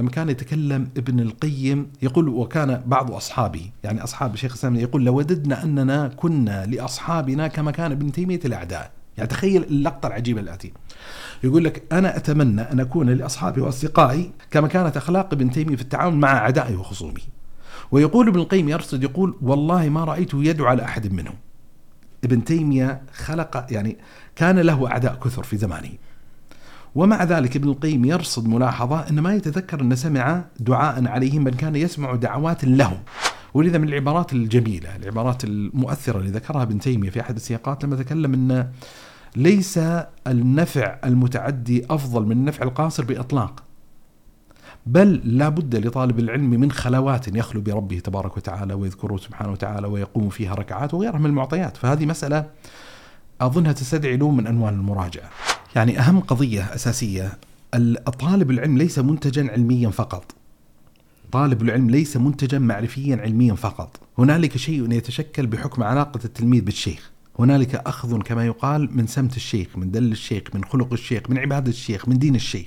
لما كان يتكلم ابن القيم يقول وكان بعض أصحابه يعني أصحاب الشيخ الإسلام يقول لوددنا أننا كنا لأصحابنا كما كان ابن تيمية الأعداء. يعني تخيل اللقطة العجيبة الاتيه يقول لك أنا أتمنى أن أكون لأصحابي وأصدقائي كما كانت أخلاق ابن تيمية في التعامل مع أعدائي وخصومه ويقول ابن القيم يرصد يقول والله ما رأيته يدعو على أحد منهم. ابن تيمية خلق يعني كان له أعداء كثر في زمانه. ومع ذلك ابن القيم يرصد ملاحظة أن ما يتذكر أن سمع دعاء عليهم بل كان يسمع دعوات لهم ولذا من العبارات الجميلة العبارات المؤثرة اللي ذكرها ابن تيمية في أحد السياقات لما تكلم أن ليس النفع المتعدي أفضل من النفع القاصر بإطلاق بل لا بد لطالب العلم من خلوات يخلو بربه تبارك وتعالى ويذكره سبحانه وتعالى ويقوم فيها ركعات وغيرها من المعطيات. فهذه مسألة أظنها تستدعي نوع من أنواع المراجعة. يعني أهم قضية أساسية الطالب العلم ليس منتجا علميا فقط. طالب العلم ليس منتجا معرفيا علميا فقط. هنالك شيء يتشكل بحكم علاقة التلميذ بالشيخ. هنالك أخذ كما يقال من سمت الشيخ من دل الشيخ من خلق الشيخ من عبادة الشيخ من دين الشيخ.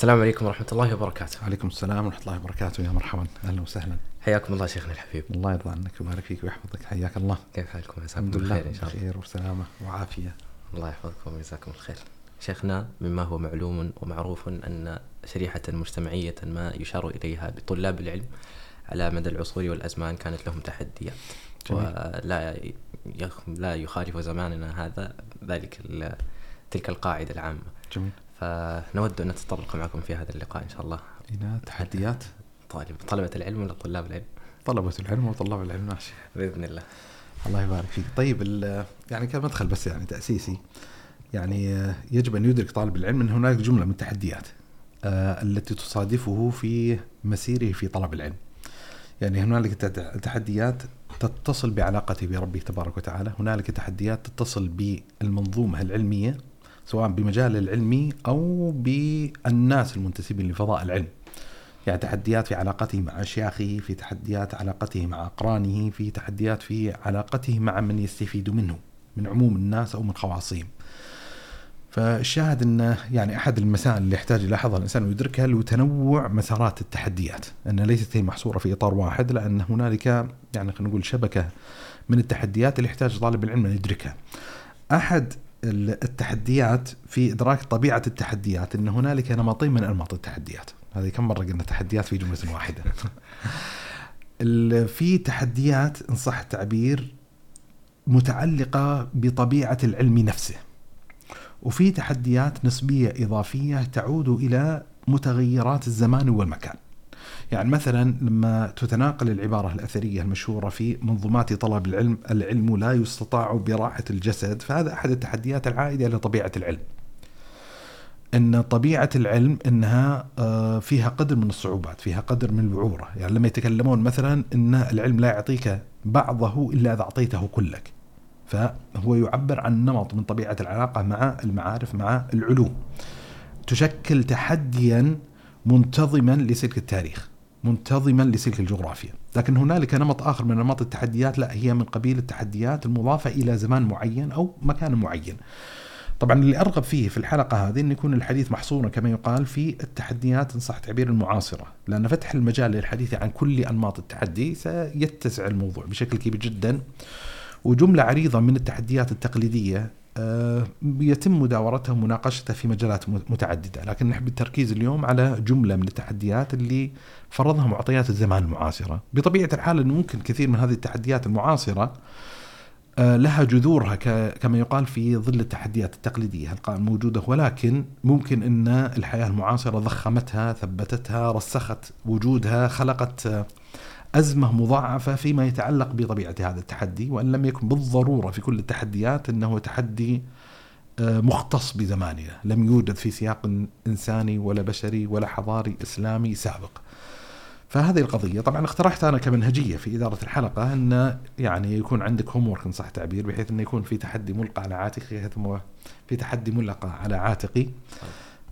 السلام عليكم ورحمة الله وبركاته. وعليكم السلام ورحمة الله وبركاته يا مرحبا أهلا وسهلا. حياكم الله شيخنا الحبيب. الله يرضى عنك ويبارك فيك ويحفظك حياك الله. كيف حالكم؟ لله بخير إن شاء الله. بخير وسلامة وعافية. الله يحفظكم ويجزاكم الخير. شيخنا مما هو معلوم ومعروف أن شريحة مجتمعية ما يشار إليها بطلاب العلم على مدى العصور والأزمان كانت لهم تحديات. جميل. ولا لا يخالف زماننا هذا ذلك تلك القاعدة العامة. جميل. فنود أن نتطرق معكم في هذا اللقاء إن شاء الله. إلى تحديات. طالب طلبة العلم ولا طلاب العلم؟ طلبة العلم وطلاب العلم ماشي. بإذن الله. الله يبارك فيك. طيب يعني كمدخل بس يعني تأسيسي يعني يجب أن يدرك طالب العلم أن هناك جملة من التحديات آه، التي تصادفه في مسيره في طلب العلم. يعني هنالك تحديات تتصل بعلاقته بربه تبارك وتعالى هنالك تحديات تتصل بالمنظومة العلمية سواء بمجال العلمي أو بالناس المنتسبين لفضاء العلم. يعني تحديات في علاقته مع أشياخه في تحديات علاقته مع أقرانه في تحديات في علاقته مع من يستفيد منه من عموم الناس أو من خواصهم. فالشاهد أن يعني أحد المسائل اللي يحتاج يلاحظها الإنسان ويدركها هو تنوع مسارات التحديات. أن ليست هي محصورة في إطار واحد لأن هنالك يعني خلينا نقول شبكة من التحديات اللي يحتاج طالب العلم أن يدركها. أحد التحديات في إدراك طبيعة التحديات إن هنالك نمطين من أنماط التحديات. هذه كم مرة قلنا تحديات في جملة واحدة؟ في تحديات إن صح التعبير متعلقة بطبيعة العلم نفسه. وفي تحديات نسبية إضافية تعود إلى متغيرات الزمان والمكان. يعني مثلا لما تتناقل العبارة الأثرية المشهورة في منظومات طلب العلم العلم لا يستطاع براحة الجسد فهذا أحد التحديات العائدة إلى طبيعة العلم إن طبيعة العلم إنها آه، فيها قدر من الصعوبات، فيها قدر من الوعوره، يعني لما يتكلمون مثلا إن العلم لا يعطيك بعضه إلا إذا أعطيته كلك. فهو يعبر عن نمط من طبيعة العلاقة مع المعارف مع العلوم. تشكل تحديا منتظما لسلك التاريخ. منتظما لسلك الجغرافيا. لكن هنالك نمط آخر من نمط التحديات لا هي من قبيل التحديات المضافة إلى زمان معين أو مكان معين. طبعا اللي أرغب فيه في الحلقة هذه أن يكون الحديث محصورا كما يقال في التحديات إن صح تعبير المعاصرة. لأن فتح المجال للحديث عن كل أنماط التحدي سيتسع الموضوع بشكل كبير جدا وجملة عريضة من التحديات التقليدية يتم مداورتها ومناقشتها في مجالات متعددة لكن نحب التركيز اليوم على جملة من التحديات اللي فرضها معطيات الزمان المعاصرة. بطبيعة الحال أنه ممكن كثير من هذه التحديات المعاصرة آه، لها جذورها كما يقال في ظل التحديات التقليدية الموجودة ولكن ممكن أن الحياة المعاصرة ضخمتها ثبتتها رسخت وجودها خلقت آه، أزمة مضاعفة فيما يتعلق بطبيعة هذا التحدي وأن لم يكن بالضرورة في كل التحديات أنه تحدي آه، مختص بزماننا لم يوجد في سياق إنساني ولا بشري ولا حضاري إسلامي سابق. فهذه القضية طبعا اقترحت أنا كمنهجية في إدارة الحلقة أن يعني يكون عندك هوم إن صح التعبير بحيث أنه يكون في تحدي ملقى على عاتقي ثم في تحدي ملقى على عاتقي.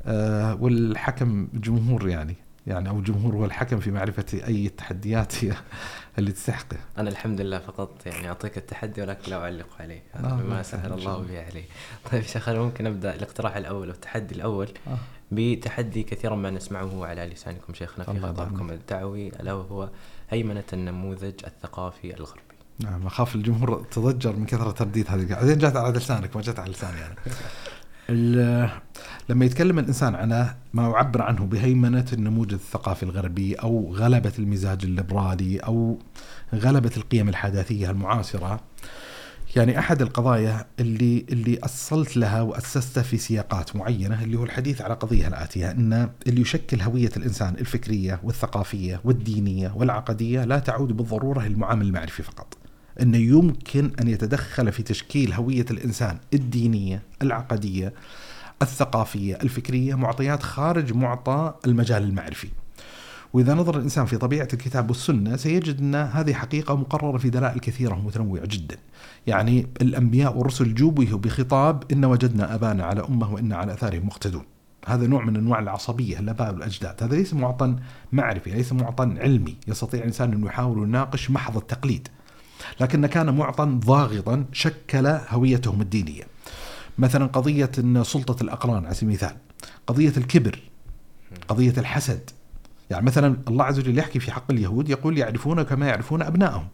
آه والحكم جمهور يعني. يعني أو الجمهور هو الحكم في معرفة أي التحديات هي اللي تستحقه أنا الحمد لله فقط يعني أعطيك التحدي ولكن لا أعلق عليه هذا آه، لا، سهل الله. به عليه طيب شيخ أنا ممكن أبدأ الاقتراح الأول والتحدي الأول آه. بتحدي كثيرا ما نسمعه على لسانكم شيخنا في خطابكم. الدعوي ألا وهو هيمنة النموذج الثقافي الغربي نعم أخاف الجمهور تضجر من كثرة ترديد هذه بعدين جات على لسانك ما جات على لساني ال- لما يتكلم الإنسان عن ما يعبر عنه بهيمنة النموذج الثقافي الغربي أو غلبة المزاج الليبرالي أو غلبة القيم الحداثية المعاصرة يعني أحد القضايا اللي اللي أصلت لها واسستها في سياقات معينة اللي هو الحديث على قضية الآتية إن اللي يشكل هوية الإنسان الفكرية والثقافية والدينية والعقدية لا تعود بالضرورة للمعامل المعرفي فقط. انه يمكن أن يتدخل في تشكيل هوية الإنسان الدينية، العقدية، الثقافية، الفكرية معطيات خارج معطى المجال المعرفي. وإذا نظر الإنسان في طبيعة الكتاب والسنة سيجد أن هذه حقيقة مقررة في دلائل كثيرة ومتنوعة جدا. يعني الأنبياء والرسل جوبهوا بخطاب إن وجدنا أبانا على أمة وإن على آثارهم مقتدون. هذا نوع من أنواع العصبية الاباء والاجداد، هذا ليس معطى معرفي، ليس معطى علمي، يستطيع الانسان انه يحاول يناقش محض التقليد. لكن كان معطى ضاغطا شكل هويتهم الدينية. مثلا قضية إن سلطة الاقران على سبيل المثال، قضية الكبر، قضية الحسد. يعني مثلا الله عز وجل يحكي في حق اليهود يقول يعرفون كما يعرفون ابنائهم.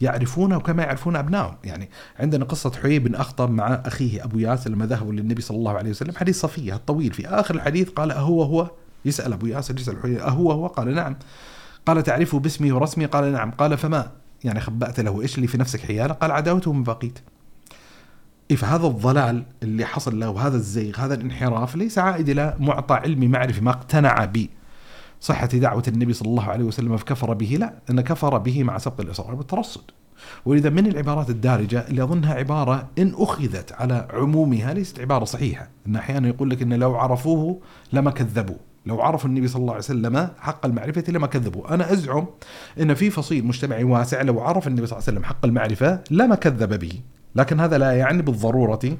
يعرفون كما يعرفون ابنائهم، يعني عندنا قصة حيي بن أخطب مع أخيه أبو ياسر لما ذهبوا للنبي صلى الله عليه وسلم حديث صفيه الطويل في آخر الحديث قال أهو هو يسأل أبو ياسر يسأل حيي أهو هو قال نعم. قال تعرفه باسمي ورسمي قال نعم قال فما يعني خبأت له إيش اللي في نفسك حيالة؟ قال عداوته من بقيت إيه فهذا الضلال اللي حصل له وهذا الزيغ هذا الانحراف ليس عائد إلى معطى علمي معرفي ما اقتنع به. صحة دعوة النبي صلى الله عليه وسلم فكفر به؟ لا أن كفر به مع سبق الإصرار والترصد ولذا من العبارات الدارجة اللي أظنها عبارة إن أخذت على عمومها ليست عبارة صحيحة. إن أحيانا يقول لك إن لو عرفوه لما كذبوا. لو عرفوا النبي صلى الله عليه وسلم حق المعرفة لما كذبوا. أنا أزعم أن في فصيل مجتمعي واسع لو عرف النبي صلى الله عليه وسلم حق المعرفة لما كذب به. لكن هذا لا يعني بالضرورة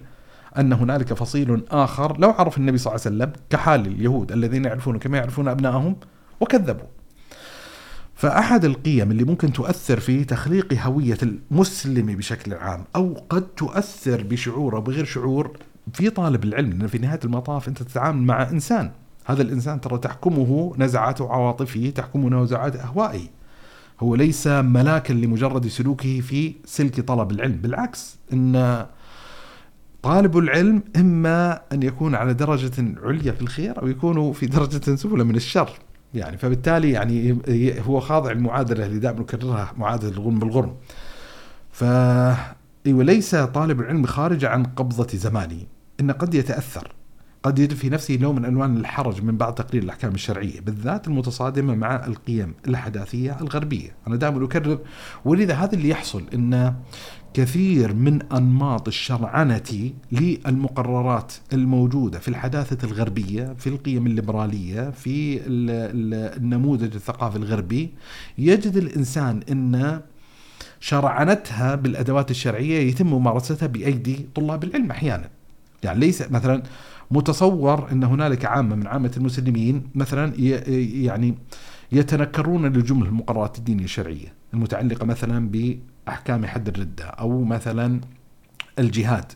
أن هنالك فصيل آخر لو عرف النبي صلى الله عليه وسلم كحال اليهود الذين يعرفون كما يعرفون أبنائهم وكذبوا. فأحد القيم اللي ممكن تؤثر في تخليق هوية المسلم بشكل عام أو قد تؤثر بشعور أو بغير شعور في طالب العلم لأن في نهاية المطاف أنت تتعامل مع إنسان. هذا الإنسان ترى تحكمه نزعات عواطفه تحكمه نزعات أهوائه. هو ليس ملاكا لمجرد سلوكه في سلك طلب العلم بالعكس إن طالب العلم إما أن يكون على درجة عليا في الخير أو يكون في درجة سفلى من الشر. يعني فبالتالي يعني هو خاضع المعادله اللي دائما نكررها معادلة الغرم بالغرم. ف إيوه ليس طالب العلم خارج عن قبضة زمانه إنه قد يتأثر. قد يجد في نفسه نوع من انواع الحرج من بعض تقرير الأحكام الشرعية بالذات المتصادمة مع القيم الحداثيه الغربية، أنا دائما أكرر ولذا هذا اللي يحصل إن كثير من أنماط الشرعنة للمقررات الموجودة في الحداثة الغربية، في القيم الليبرالية، في ال- ال- النموذج الثقافي الغربي، يجد الإنسان إن شرعنتها بالأدوات الشرعية يتم ممارستها بأيدي طلاب العلم أحيانا. يعني ليس مثلا متصور إن هنالك عامة من عامة المسلمين مثلا يعني يتنكرون لجملة المقررات الدينية الشرعية المتعلقة مثلا بأحكام حد الردة أو مثلا الجهاد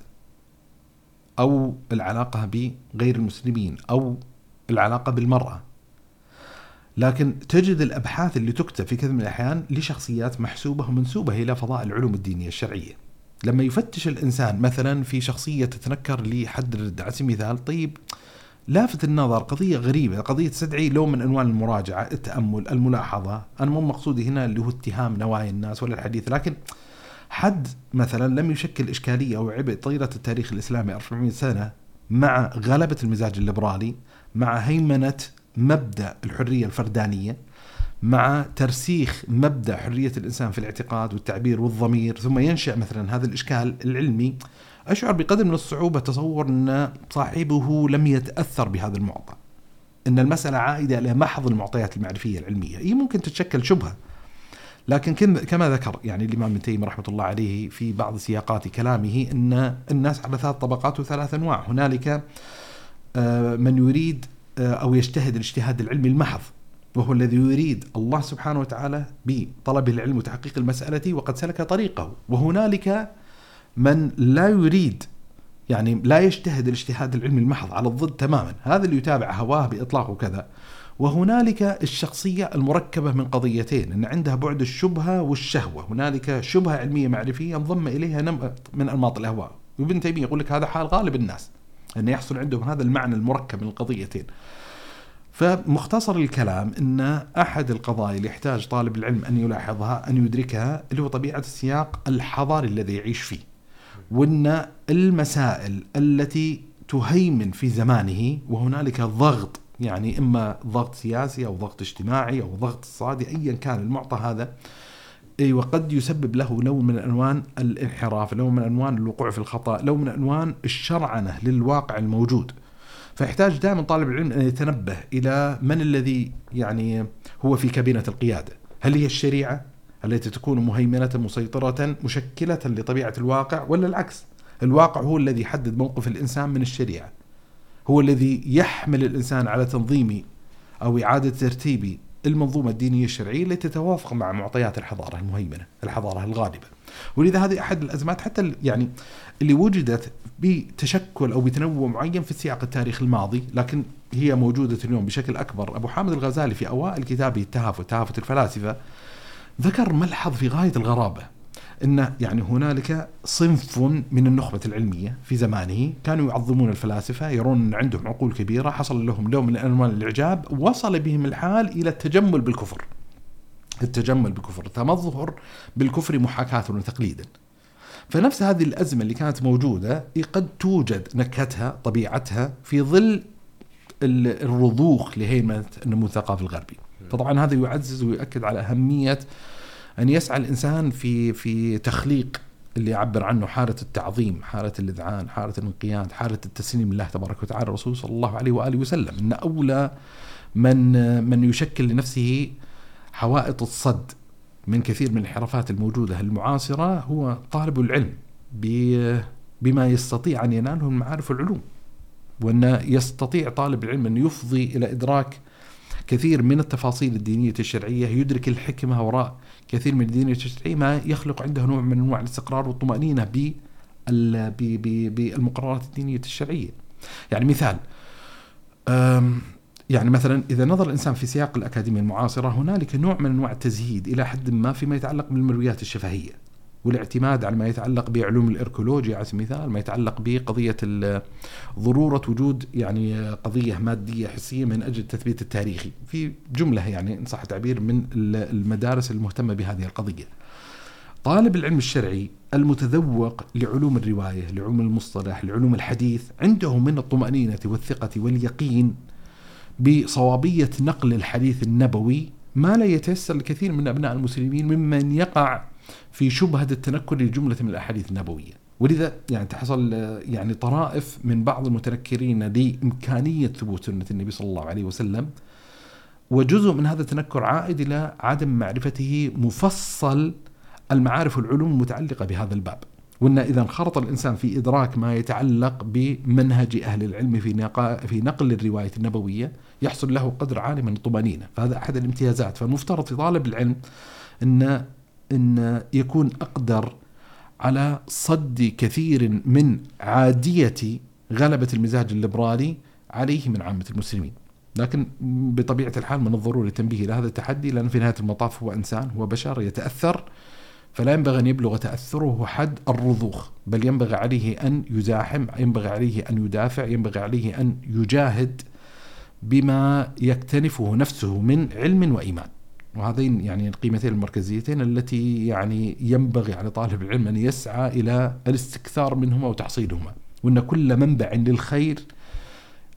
أو العلاقة بغير المسلمين أو العلاقة بالمرأة. لكن تجد الأبحاث اللي تكتب في كثير من الأحيان لشخصيات محسوبة ومنسوبة إلى فضاء العلوم الدينية الشرعية. لما يفتش الإنسان مثلا في شخصية تتنكر لحد على سبيل المثال طيب لافت النظر قضية غريبة قضية تستدعي لون من انواع المراجعة التأمل الملاحظة. أنا مو مقصودي هنا اللي هو اتهام نوايا الناس ولا الحديث لكن حد مثلا لم يشكل إشكالية أو عبء طيلة التاريخ الإسلامي 400 سنة مع غلبة المزاج الليبرالي مع هيمنة مبدأ الحرية الفردانية. مع ترسيخ مبدأ حرية الإنسان في الاعتقاد والتعبير والضمير ثم ينشأ مثلا هذا الإشكال العلمي. أشعر بقدر من الصعوبة تصور أن صاحبه لم يتأثر بهذا المعطى. إن المسألة عائدة إلى محض المعطيات المعرفية العلمية. هي ممكن تتشكل شبهة. لكن كم- كما ذكر يعني الإمام ابن تيمية رحمة الله عليه في بعض سياقات كلامه إن الناس على ثلاث طبقات وثلاث أنواع. هنالك آه، من يريد آه، أو يجتهد الاجتهاد العلمي المحض. وهو الذي يريد الله سبحانه وتعالى بطلب العلم وتحقيق المسألة وقد سلك طريقه. وهنالك من لا يريد يعني لا يجتهد الاجتهاد العلمي المحض على الضد تماما. هذا اللي يتابع هواه بإطلاق وكذا. وهنالك الشخصية المركبة من قضيتين أن عندها بعد الشبهة والشهوة. هنالك شبهة علمية معرفية انضم إليها نمط من أنماط الأهواء وابن تيمية يقول لك هذا حال غالب الناس أن يحصل عندهم هذا المعنى المركب من القضيتين. فمختصر الكلام إن أحد القضايا اللي يحتاج طالب العلم أن يلاحظها أن يدركها اللي هو طبيعة السياق الحضاري الذي يعيش فيه. وإن المسائل التي تهيمن في زمانه وهنالك ضغط يعني إما ضغط سياسي أو ضغط اجتماعي أو ضغط اقتصادي ايا كان المعطى هذا اي وقد يسبب له نوع من انوان الانحراف، نوع من انوان الوقوع في الخطأ، نوع من انوان الشرعنة للواقع الموجود. فيحتاج دائما طالب العلم أن يتنبه إلى من الذي يعني هو في كابينة القيادة، هل هي الشريعة التي تكون مهيمنة مسيطرة مشكلة لطبيعة الواقع ولا العكس؟ الواقع هو الذي يحدد موقف الإنسان من الشريعة. هو الذي يحمل الإنسان على تنظيم أو إعادة ترتيب المنظومة الدينية الشرعية التي تتوافق مع معطيات الحضارة المهيمنة، الحضارة الغالبة. ولذا هذه أحد الأزمات حتى يعني اللي وجدت بتشكل أو بتنوع معين في السياق التاريخي الماضي، لكن هي موجودة اليوم بشكل أكبر، أبو حامد الغزالي في أوائل كتابه التهافت، تهافت الفلاسفة ذكر ملحظ في غاية الغرابة إن يعني هنالك صنف من النخبة العلمية في زمانه كانوا يعظمون الفلاسفة يرون إن عندهم عقول كبيرة حصل لهم نوع من انواع الإعجاب وصل بهم الحال إلى التجمل بالكفر. التجمل بالكفر التمظهر بالكفر محاكاة وتقليدا. فنفس هذه الأزمة اللي كانت موجودة قد توجد نكهتها طبيعتها في ظل الرضوخ لهيمنة النمو الثقافي الغربي. فطبعا هذا يعزز ويؤكد على أهمية أن يسعى الإنسان في في تخليق اللي يعبر عنه حالة التعظيم حالة الإذعان حالة الانقياد حالة التسليم لله تبارك وتعالى الرسول صلى الله عليه وآله وسلم. إن أولى من من يشكل لنفسه حوائط الصد من كثير من الانحرافات الموجودة المعاصرة هو طالب العلم بما يستطيع أن يناله من معارف العلوم وأن يستطيع طالب العلم أن يفضي إلى إدراك كثير من التفاصيل الدينية الشرعية يدرك الحكمة وراء كثير من الدينية الشرعية ما يخلق عنده نوع من أنواع الاستقرار والطمأنينة بالمقررات الدينية الشرعية. يعني مثال يعني مثلا إذا نظر الإنسان في سياق الأكاديمية المعاصرة هنالك نوع من أنواع التزهيد إلى حد ما فيما يتعلق بالمرويات الشفهية. والاعتماد على ما يتعلق بعلوم الإركولوجيا على سبيل المثال، ما يتعلق بقضية ضرورة وجود يعني قضية مادية حسية من أجل التثبيت التاريخي، في جملة يعني إن صح التعبير من المدارس المهتمة بهذه القضية. طالب العلم الشرعي المتذوق لعلوم الرواية، لعلوم المصطلح، لعلوم الحديث، عنده من الطمأنينة والثقة واليقين بصوابية نقل الحديث النبوي ما لا يتيسر لكثير من أبناء المسلمين ممن يقع في شبهة التنكر لجملة من الأحاديث النبوية. ولذا يعني تحصل يعني طرائف من بعض المتنكرين لإمكانية ثبوت سنة النبي صلى الله عليه وسلم وجزء من هذا التنكر عائد إلى عدم معرفته مفصل المعارف والعلوم المتعلقة بهذا الباب. وإن إذا انخرط الإنسان في إدراك ما يتعلق بمنهج أهل العلم في في نقل الرواية النبوية يحصل له قدر عالي من الطمأنينة، فهذا أحد الامتيازات، فالمفترض في طالب العلم إن إن يكون أقدر على صد كثير من عادية غلبة المزاج الليبرالي عليه من عامة المسلمين. لكن بطبيعة الحال من الضروري التنبيه إلى هذا التحدي لأن في نهاية المطاف هو إنسان هو بشر يتأثر فلا ينبغي أن يبلغ تأثره حد الرضوخ بل ينبغي عليه أن يزاحم ينبغي عليه أن يدافع ينبغي عليه أن يجاهد بما يكتنفه نفسه من علم وإيمان وهذين يعني القيمتين المركزيتين التي يعني ينبغي على طالب العلم أن يسعى إلى الاستكثار منهما وتحصيلهما. وأن كل منبع للخير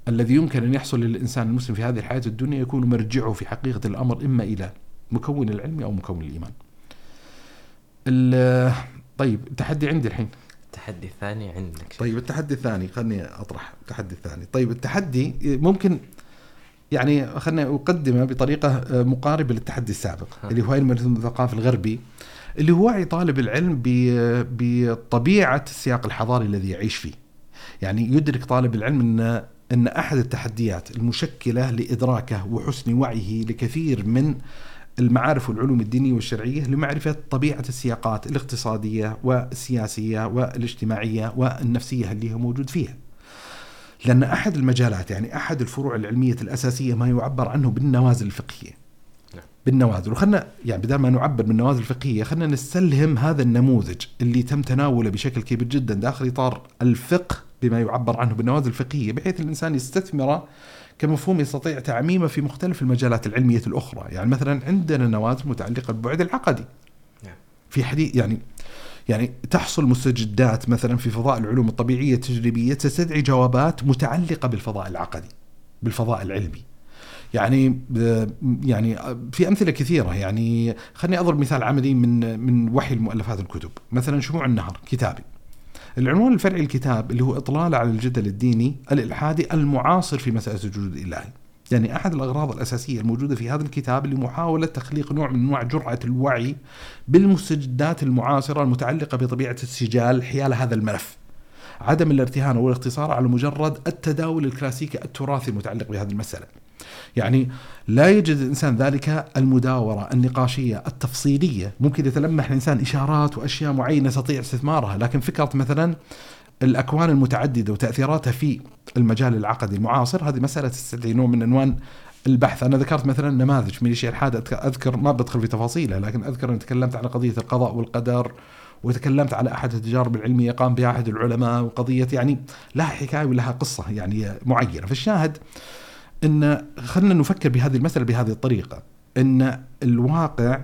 الذي يمكن أن يحصل للإنسان المسلم في هذه الحياة الدنيا يكون مرجعه في حقيقة الأمر إما إلى مكون العلم أو مكون الإيمان. طيب التحدي عندي الحين. التحدي الثاني عندك طيب التحدي الثاني خلني أطرح. التحدي الثاني. طيب التحدي ممكن يعني خلينا أقدمه بطريقة مقاربة للتحدي السابق. اللي هو علم الثقافه الغربي اللي هو وعي طالب العلم بطبيعة السياق الحضاري الذي يعيش فيه يعني يدرك طالب العلم إن إن أحد التحديات المشكلة لإدراكه وحسن وعيه لكثير من المعارف والعلوم الدينية والشرعية لمعرفة طبيعة السياقات الاقتصادية والسياسية والاجتماعية والنفسية اللي هو موجود فيها. لأن أحد المجالات يعني أحد الفروع العلمية الأساسية ما يعبر عنه بالنوازل الفقهية. نعم. بالنوازل وخلنا يعني بدل ما نعبر بالنوازل الفقهية خلينا نستلهم هذا النموذج اللي تم تناوله بشكل كبير جدا داخل إطار الفقه بما يعبر عنه بالنوازل الفقهية بحيث الإنسان يستثمره كمفهوم يستطيع تعميمه في مختلف المجالات العلمية الأخرى، يعني مثلا عندنا نوازل متعلقة بالبعد العقدي. نعم. في حديث يعني يعني تحصل مستجدات مثلا في فضاء العلوم الطبيعية التجريبية تستدعي جوابات متعلقة بالفضاء العقدي بالفضاء العلمي. يعني يعني في أمثلة كثيرة يعني خليني أضرب مثال عملي من من وحي المؤلفات الكتب، مثلا شموع النهر كتابي. العنوان الفرعي الكتاب اللي هو إطلالة على الجدل الديني الإلحادي المعاصر في مسألة الوجود الإلهي. يعني أحد الأغراض الأساسية الموجودة في هذا الكتاب اللي محاولة تخليق نوع من أنواع جرعه الوعي بالمستجدات المعاصرة المتعلقة بطبيعة السجال حيال هذا الملف. عدم الارتهان والاقتصار على مجرد التداول الكلاسيكي التراثي المتعلق بهذه المسألة. يعني لا يجد الإنسان ذلك المداورة النقاشية التفصيلية، ممكن يتلمح الإنسان إشارات وأشياء معينة يستطيع استثمارها، لكن فكرة مثلا الأكوان المتعددة وتأثيراتها في المجال العقدي المعاصر. هذه مسألة تستدعي نوع من انوان البحث. أنا ذكرت مثلا نماذج من الشيء الحاد أذكر ما بدخل في تفاصيلها لكن أذكر ان تكلمت على قضية القضاء والقدر وتكلمت على أحد التجارب العلمية قام بها أحد العلماء وقضية يعني لها حكاية ولها قصة يعني معينة. فالشاهد إن خلينا نفكر بهذه المسألة بهذه الطريقة. إن الواقع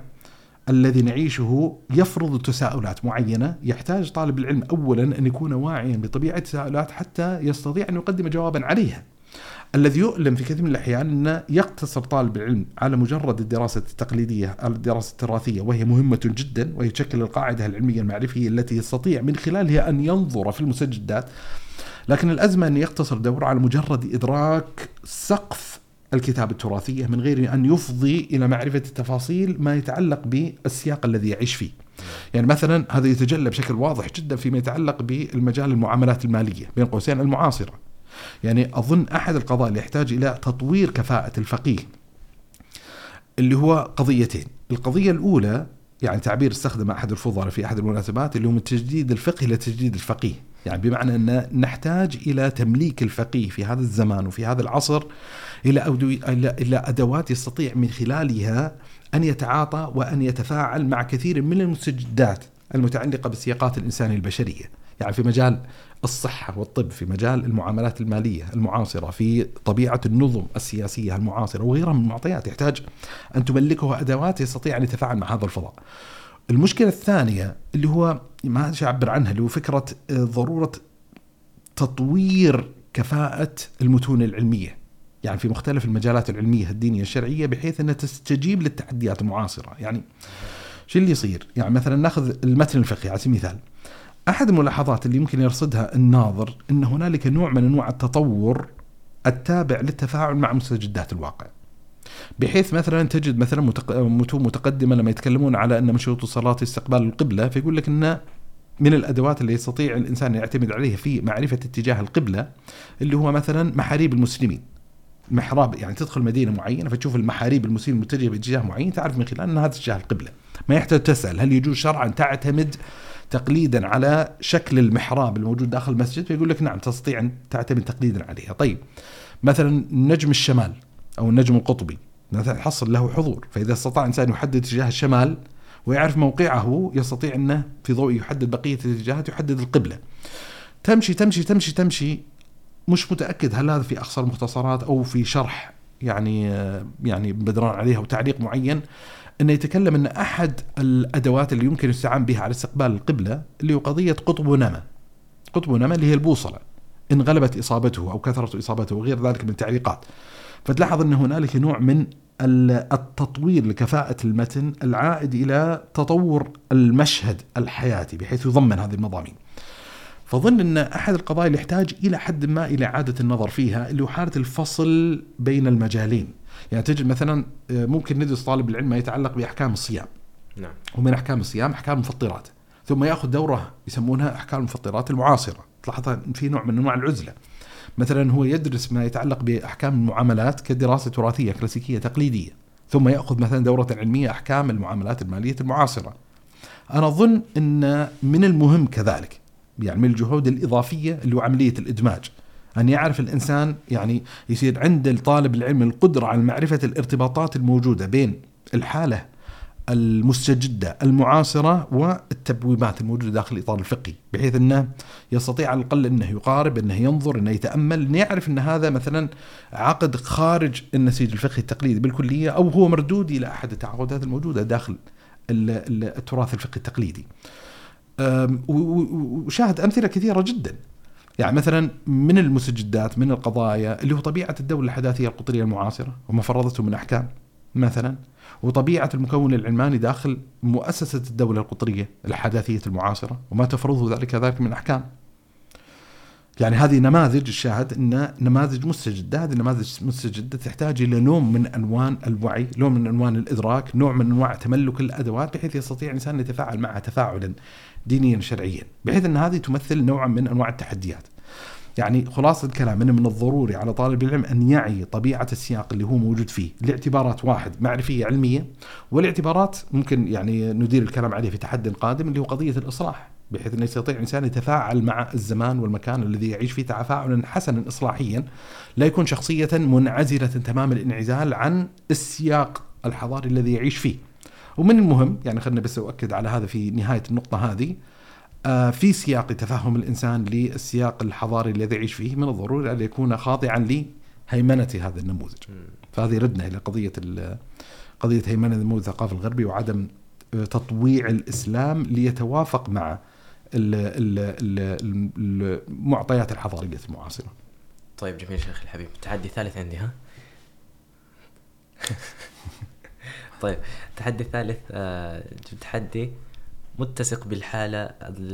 الذي نعيشه يفرض تساؤلات معينة يحتاج طالب العلم اولا أن يكون واعيا بطبيعة التساؤلات حتى يستطيع أن يقدم جوابا عليها. الذي يؤلم في كثير من الأحيان أن يقتصر طالب العلم على مجرد الدراسة التقليدية الدراسة التراثية وهي مهمة جدا وهي تشكل القاعدة العلمية المعرفية التي يستطيع من خلالها أن ينظر في المسجدات لكن الأزمة أن يقتصر دورة على مجرد إدراك سقف الكتابة التراثية من غير أن يفضي إلى معرفة التفاصيل ما يتعلق بالسياق الذي يعيش فيه. يعني مثلا هذا يتجلى بشكل واضح جدا فيما يتعلق بالمجال المعاملات المالية بين قوسين المعاصرة. يعني أظن أحد القضايا اللي يحتاج إلى تطوير كفاءة الفقيه اللي هو قضيتين. القضية الأولى يعني تعبير استخدم أحد الفضلاء في أحد المناسبات اللي هو من تجديد الفقه إلى تجديد الفقيه. يعني بمعنى أن نحتاج إلى تمليك الفقيه في هذا الزمان وفي هذا العصر إلى إلى أدوات يستطيع من خلالها أن يتعاطى وأن يتفاعل مع كثير من المستجدات المتعلقة بالسياقات الإنسانية البشرية. يعني في مجال الصحة والطب في مجال المعاملات المالية المعاصرة في طبيعة النظم السياسية المعاصرة وغيرها من المعطيات يحتاج أن تملكه أدوات يستطيع أن يتفاعل مع هذا الفضاء. المشكلة الثانية اللي هو ما أعبر عنها اللي هو فكرة ضرورة تطوير كفاءة المتون العلمية. يعني في مختلف المجالات العلمية الدينية الشرعية بحيث أنها تستجيب للتحديات المعاصرة. يعني شو اللي يصير؟ يعني مثلا نأخذ المتن الفقهي على سبيل المثال. أحد الملاحظات اللي يمكن يرصدها الناظر أن هنالك نوع من أنواع التطور التابع للتفاعل مع مستجدات الواقع. بحيث مثلا تجد مثلا متون متقدمة لما يتكلمون على أن من شروط الصلاة استقبال القبلة فيقول لك إن من الأدوات اللي يستطيع الإنسان يعتمد عليها في معرفة اتجاه القبلة اللي هو مثلا محاريب المسلمين. محراب يعني تدخل مدينة معينة فتشوف المحاريب المسلمين متجهه باتجاه معين تعرف من خلال ان هذا اتجاه القبلة. ما يحتاج تسأل هل يجوز شرعا تعتمد تقليدا على شكل المحراب الموجود داخل المسجد؟ فيقول لك نعم تستطيع أن تعتمد تقليدا عليها. طيب مثلا نجم الشمال أو النجم القطبي مثلا تحصل له حضور فإذا استطاع إنسان يحدد اتجاه الشمال ويعرف موقعه يستطيع أنه في ضوء يحدد بقية الاتجاهات يحدد القبلة. تمشي تمشي تمشي تمشي مش متأكد هل هذا في اقصى المختصرات أو في شرح يعني يعني بدران عليها وتعليق معين إنه يتكلم إن أحد الأدوات اللي يمكن يستعان بها على استقبال القبلة اللي هو قضية قطب ونما. قطب ونما اللي هي البوصلة. إن غلبت إصابته أو كثرت إصابته وغير ذلك من التعليقات. فتلاحظ إن هنالك نوع من التطوير لكفاءة المتن العائد إلى تطور المشهد الحياتي بحيث يضمن هذه المضامين فظن أن أحد القضايا اللي يحتاج إلى حد ما إلى إعادة النظر فيها اللي هو حالة الفصل بين المجالين. يعني تجد مثلا آه، ممكن ندرس طالب العلم ما يتعلق بأحكام الصيام. نعم. ومن أحكام الصيام أحكام المفطرات ثم يأخذ دورة يسمونها أحكام المفطرات المعاصرة. تلاحظ في نوع من أنواع العزلة. مثلا هو يدرس ما يتعلق بأحكام المعاملات كدراسة تراثيه كلاسيكية تقليدية. ثم يأخذ مثلا دورة علمية أحكام المعاملات المالية المعاصرة. أنا أظن أن من المهم كذلك يعني من الجهود الإضافية اللي هو عملية الإدماج ان يعرف الإنسان يعني يصير عند الطالب العلم القدرة على معرفة الارتباطات الموجودة بين الحالة المستجدة المعاصرة والتبويبات الموجودة داخل الإطار الفقهي بحيث أنه يستطيع على الأقل أنه يقارب أنه ينظر أنه يتأمل أنه يعرف أن هذا مثلا عقد خارج النسيج الفقهي التقليدي بالكلية أو هو مردود إلى أحد التعاقدات الموجودة داخل التراث الفقهي التقليدي. وشاهد أمثلة كثيرة جدا. يعني مثلا من المستجدات من القضايا اللي هو طبيعة الدولة الحداثية القطرية المعاصرة وما فرضته من أحكام مثلا وطبيعة المكون العلماني داخل مؤسسة الدولة القطرية الحداثية المعاصرة وما تفرضه ذلك ذلك من أحكام يعني هذه نماذج الشاهد إن نماذج مستجده، هذه النماذج مستجدة تحتاج إلى نوع من انوان الوعي، نوع من انوان الإدراك، نوع من أنواع تملك الأدوات بحيث يستطيع الانسان أن يتفاعل معها تفاعلا دينيا شرعيا، بحيث أن هذه تمثل نوعا من أنواع التحديات. يعني خلاصة الكلام إنه من الضروري على طالب العلم أن يعي طبيعة السياق اللي هو موجود فيه لاعتبارات واحد معرفية علمية والاعتبارات ممكن يعني ندير الكلام عليه في تحد قادم اللي هو قضية الإصلاح بحيث أنه يستطيع الانسان يتفاعل مع الزمان والمكان الذي يعيش فيه تفاعلا حسنا اصلاحيا لا يكون شخصية منعزلة تمام الانعزال عن السياق الحضاري الذي يعيش فيه. ومن المهم يعني خلينا بس أؤكد على هذا في نهاية النقطة هذه آه، في سياق تفهم الإنسان للسياق الحضاري الذي يعيش فيه من الضروري أن يكون خاضعا لهيمنة هذا النموذج. فهذه ردنا إلى قضية قضية هيمنة النموذج الثقافي الغربي وعدم آه، تطويع الإسلام ليتوافق مع المعطيات الحضارية المعاصرة. طيب جميل شيخ الحبيب، تحدي ثالث عندي ها؟ طيب التحدي الثالث آه تحدي متسق بالحالة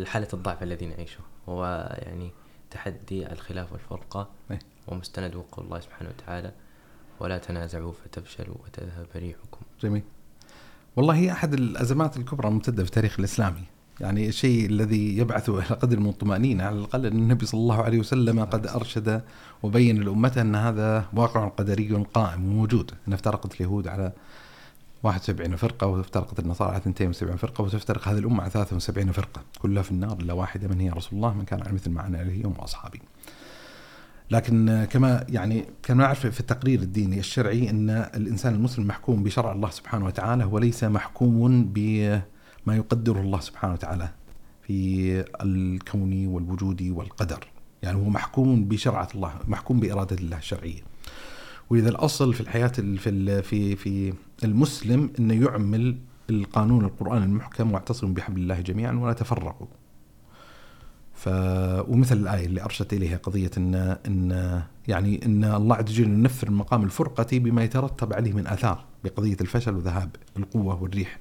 حالة الضعف الذي نعيشه. هو يعني تحدي الخلاف والفرقة إيه. ومستند وقول الله سبحانه وتعالى. ولا تنازعوا فتفشلوا وتذهب ريحكم. جميل. والله هي أحد الأزمات الكبرى الممتدة في التاريخ الإسلامي. يعني الشيء الذي يبعث إلى قدر من الطمأنينة على الأقل أن النبي صلى الله عليه وسلم قد أرشد وبين لأمته أن هذا واقع قدري قائم وموجود. أن افترقت اليهود على 71 فرقة وافترقت النصارى على 72 فرقة وتفترق هذه الأمة على 73 فرقة. كلها في النار إلا واحدة من هي رسول الله من كان على مثل ما أنا عليه يوم وأصحابي لكن كما يعني كما نعرف في التقرير الديني الشرعي أن الإنسان المسلم محكوم بشرع الله سبحانه وتعالى وليس محكوم بما يقدره الله سبحانه وتعالى في الكون والوجود والقدر. يعني هو محكوم بشرعة الله محكوم بإرادة الله الشرعية. وإذا الأصل في الحياة في في في المسلم إنه يعمل القانون القرآن المحكم واعتصموا بحبل الله جميعا ولا تفرقوا. ف ومثل الآية اللي أرشدت إليها قضية ان ان يعني إن الله عز وجل ينفر مقام الفرقة بما يترتب عليه من آثار بقضية الفشل وذهاب القوة والريح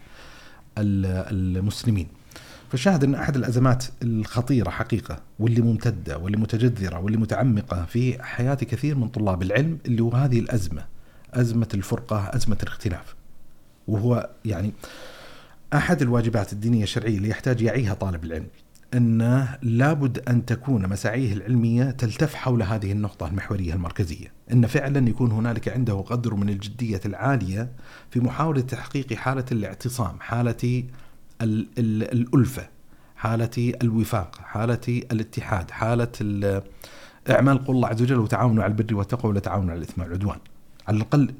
المسلمين. فشاهد إن أحد الأزمات الخطيرة حقيقة واللي ممتدة واللي متجذرة واللي متعمقة في حياة كثير من طلاب العلم اللي هو هذه الأزمة أزمة الفرقة أزمة الاختلاف. وهو يعني أحد الواجبات الدينية الشرعية اللي يحتاج يعيها طالب العلم انه لابد أن تكون مساعيه العلمية تلتف حول هذه النقطة المحورية المركزية، أن فعلا يكون هنالك عنده قدر من الجدية العالية في محاولة تحقيق حالة الاعتصام، حالة الألفة حالة الوفاق حالة الاتحاد حالة إعمال قول الله عز وجل وتعاونوا على البر والتقوى ولا تعاونوا على الإثم والعدوان. على الأقل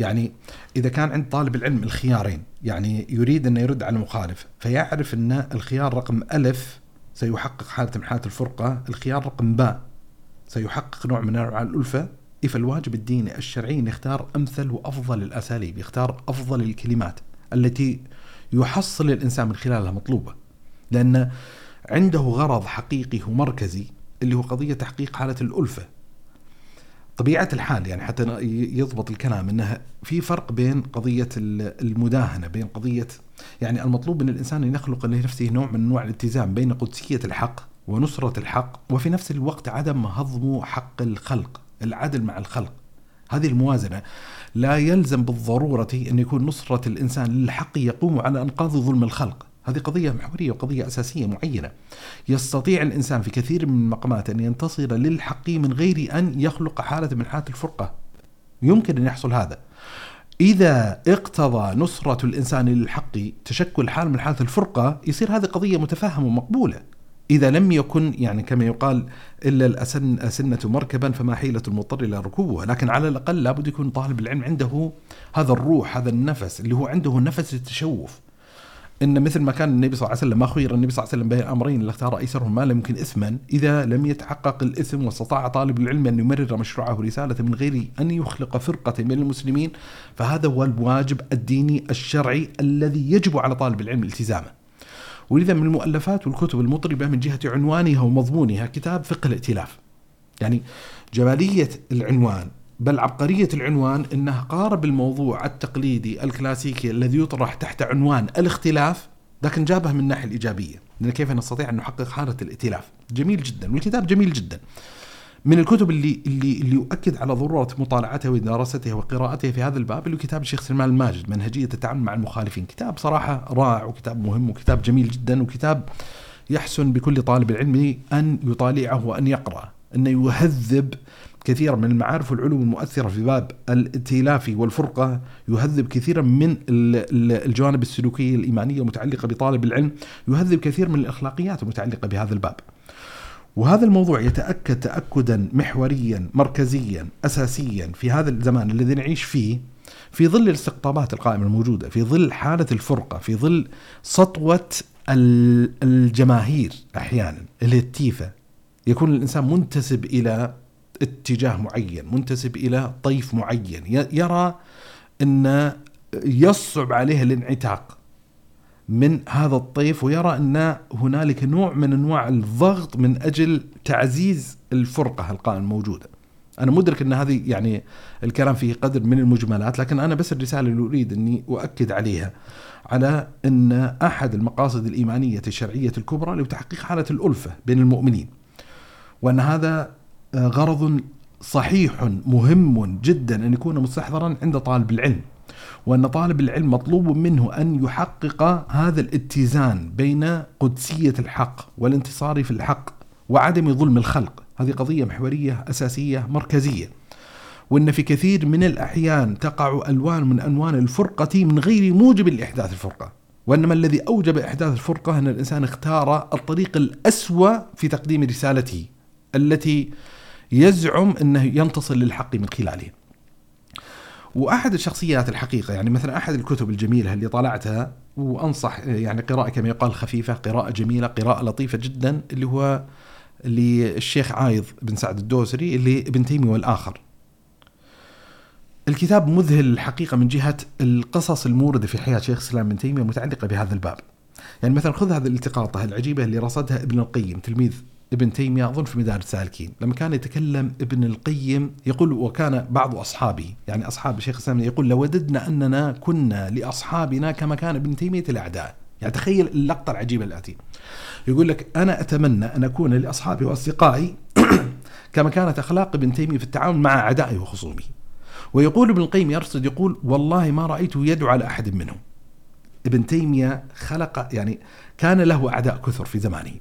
يعني إذا كان عند طالب العلم الخيارين يعني يريد أن يرد على المخالف فيعرف أن الخيار رقم ألف سيحقق حالة من حالة الفرقة الخيار رقم باء سيحقق نوع من أنواع الألفة فالواجب الديني الشرعي يختار أمثل وأفضل الأساليب يختار أفضل الكلمات التي يحصل الإنسان من خلالها مطلوبة. لأن عنده غرض حقيقي ومركزي اللي هو قضية تحقيق حالة الألفة. طبيعة الحال يعني حتى يضبط الكلام انها في فرق بين قضية المداهنة بين قضية يعني المطلوب من الإنسان أن يخلق لنفسه نوع من أنواع الالتزام بين قدسية الحق ونصرة الحق وفي نفس الوقت عدم هضم حق الخلق العدل مع الخلق. هذه الموازنة لا يلزم بالضرورة أن يكون نصرة الإنسان للحق يقوم على أنقاذ ظلم الخلق. هذه قضية محورية وقضية أساسية معينة. يستطيع الإنسان في كثير من المقامات أن ينتصر للحق من غير أن يخلق حالة من حالات الفرقة. يمكن أن يحصل هذا. إذا اقتضى نصرة الإنسان للحق تشكل حال من حالة الفرقة يصير هذه قضية متفهمة ومقبولة. إذا لم يكن يعني كما يقال إلا الأسن أسنة مركبا فما حيلة المضطر إلى ركوبها لكن على الأقل لابد يكون طالب العلم عنده هذا الروح هذا النفس اللي هو عنده نفس التشوف إن مثل ما كان النبي صلى الله عليه وسلم ما خير النبي صلى الله عليه وسلم بين أمرين اللي اختار ايسرهما ما لم يمكن اثما إذا لم يتحقق الإثم واستطاع طالب العلم أن يمرر مشروعه رسالة من غير أن يخلق فرقة من المسلمين فهذا هو الواجب الديني الشرعي الذي يجب على طالب العلم التزامه. ولذا من المؤلفات والكتب المطربة من جهة عنوانها ومضمونها كتاب فقه الائتلاف. يعني جمالية العنوان بل عبقرية العنوان أنه قارب الموضوع التقليدي الكلاسيكي الذي يطرح تحت عنوان الاختلاف لكن جابه من الناحية الإيجابية. لأن كيف نستطيع أن نحقق حالة الائتلاف؟ جميل جدا والكتاب جميل جدا. من الكتب اللي اللي اللي يؤكد على ضرورة مطالعتها ودراستها وقراءتها في هذا الباب اللي كتاب الشيخ سلمان الماجد منهجية التعامل مع المخالفين، كتاب صراحة رائع وكتاب مهم وكتاب جميل جدا وكتاب يحسن بكل طالب العلم أن يطالعه وأن يقرأ، انه يهذب كثيرا من المعارف والعلوم المؤثرة في باب الائتلاف والفرقة يهذب كثيرا من الجوانب السلوكية الإيمانية المتعلقة بطالب العلم يهذب كثير من الأخلاقيات المتعلقة بهذا الباب. وهذا الموضوع يتأكد تأكدا محوريا مركزيا أساسيا في هذا الزمان الذي نعيش فيه في ظل الاستقطابات القائمة الموجودة في ظل حالة الفرقة في ظل سطوة الجماهير أحيانا الهتيفة. يكون الإنسان منتسب إلى اتجاه معين منتسب إلى طيف معين. يرى أن يصعب عليه الانعتاق. من هذا الطيف ويرى أن هنالك نوع من أنواع الضغط من أجل تعزيز الفرقة القائمة الموجودة. أنا مدرك أن هذه يعني الكلام فيه قدر من المجملات لكن أنا بس الرسالة اللي أريد أني أؤكد عليها على أن أحد المقاصد الإيمانية الشرعية الكبرى لتحقيق حالة الألفة بين المؤمنين وأن هذا غرض صحيح مهم جدا أن يكون مستحضرا عند طالب العلم. وأن طالب العلم مطلوب منه أن يحقق هذا الاتزان بين قدسية الحق والانتصار في الحق وعدم ظلم الخلق. هذه قضية محورية أساسية مركزية. وأن في كثير من الأحيان تقع ألوان من ألوان الفرقة من غير موجب لإحداث الفرقة. وإنما الذي أوجب إحداث الفرقة أن الإنسان اختار الطريق الأسوأ في تقديم رسالته التي يزعم أنه ينتصر للحق من خلاله. وأحد الشخصيات الحقيقة يعني مثلا أحد الكتب الجميلة اللي طالعتها وأنصح يعني قراءة كما يقال خفيفة، قراءة جميلة، قراءة لطيفة جدا اللي هو للشيخ عايض بن سعد الدوسري اللي ابن تيمية والآخر. الكتاب مذهل الحقيقة من جهة القصص الموردة في حياة شيخ الإسلام ابن تيمية متعلقة بهذا الباب. يعني مثلا خذ هذه الالتقاطه العجيبة اللي رصدها ابن القيم تلميذ ابن تيمية أظن في مدارج السالكين لما كان يتكلم ابن القيم يقول وكان بعض أصحابه يعني أصحاب الشيخ الإسلام يقول لوددنا أننا كنا لأصحابنا كما كان ابن تيمية لأعدائه يعني تخيل اللقطة العجيبة التي يقول لك أنا أتمنى أن أكون لأصحابي وأصدقائي كما كانت أخلاق ابن تيمية في التعامل مع أعدائه وخصومه ويقول ابن القيم يرصد يقول والله ما رأيته يدعو على أحد منهم. ابن تيمية خلق يعني كان له أعداء كثر في زمانه.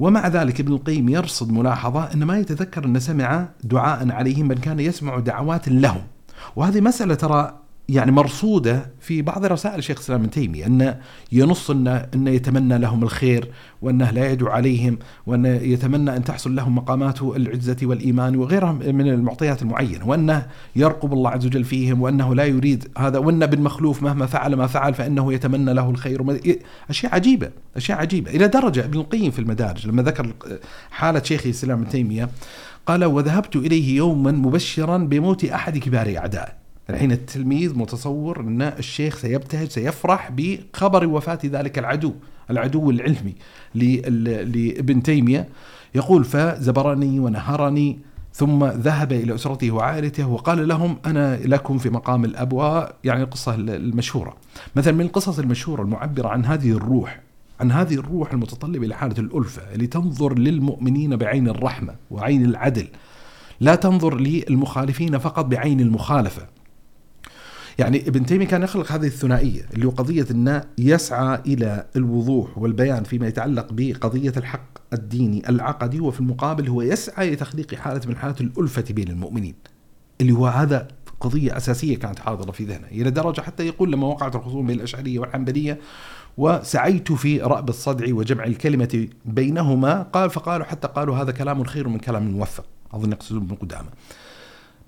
ومع ذلك ابن القيم يرصد ملاحظة أن ما يتذكر أن سمع دعاء عليهم بل كان يسمع دعوات لهم. وهذه مسألة ترى يعني مرصودة في بعض رسائل شيخ الإسلام ابن تيمية أنه ينص أنه, أنه يتمنى لهم الخير وأنه لا يدعو عليهم وأنه يتمنى أن تحصل لهم مقامات العزة والإيمان وغيرها من المعطيات المعينة وأنه يرقب الله عز وجل فيهم وأنه لا يريد هذا وأن بالمخلوف مهما فعل ما فعل فإنه يتمنى له الخير. أشياء عجيبة أشياء عجيبة. إلى درجة ابن القيم في المدارج لما ذكر حالة شيخ الإسلام ابن تيمية قال وذهبت إليه يوما مبشرا بموت أحد كبار أعدائه الحين التلميذ متصور أن الشيخ سيبتهج سيفرح بخبر وفاة ذلك العدو العدو العلمي لابن تيمية. يقول فزبرني ونهرني ثم ذهب إلى أسرته وعائلته وقال لهم أنا لكم في مقام الأبواء يعني القصة المشهورة. مثلا من القصص المشهورة المعبرة عن هذه الروح عن هذه الروح المتطلبة إلى حالة الألفة اللي تنظر للمؤمنين بعين الرحمة وعين العدل لا تنظر للمخالفين فقط بعين المخالفة. يعني ابن تيمية كان يخلق هذه الثنائية اللي هو قضية انه يسعى إلى الوضوح والبيان فيما يتعلق بقضية الحق الديني العقدي وفي المقابل هو يسعى لتخليق حالة من حالات الألفة بين المؤمنين. اللي هو هذا قضية أساسية كانت حاضرة في ذهنه إلى درجة حتى يقول لما وقعت الخصوم بين الأشعرية والحنبلية وسعيت في رأب الصدع وجمع الكلمة بينهما قال فقالوا حتى قالوا هذا كلام خير من كلام موفق أظن يقصدون ابن قدامة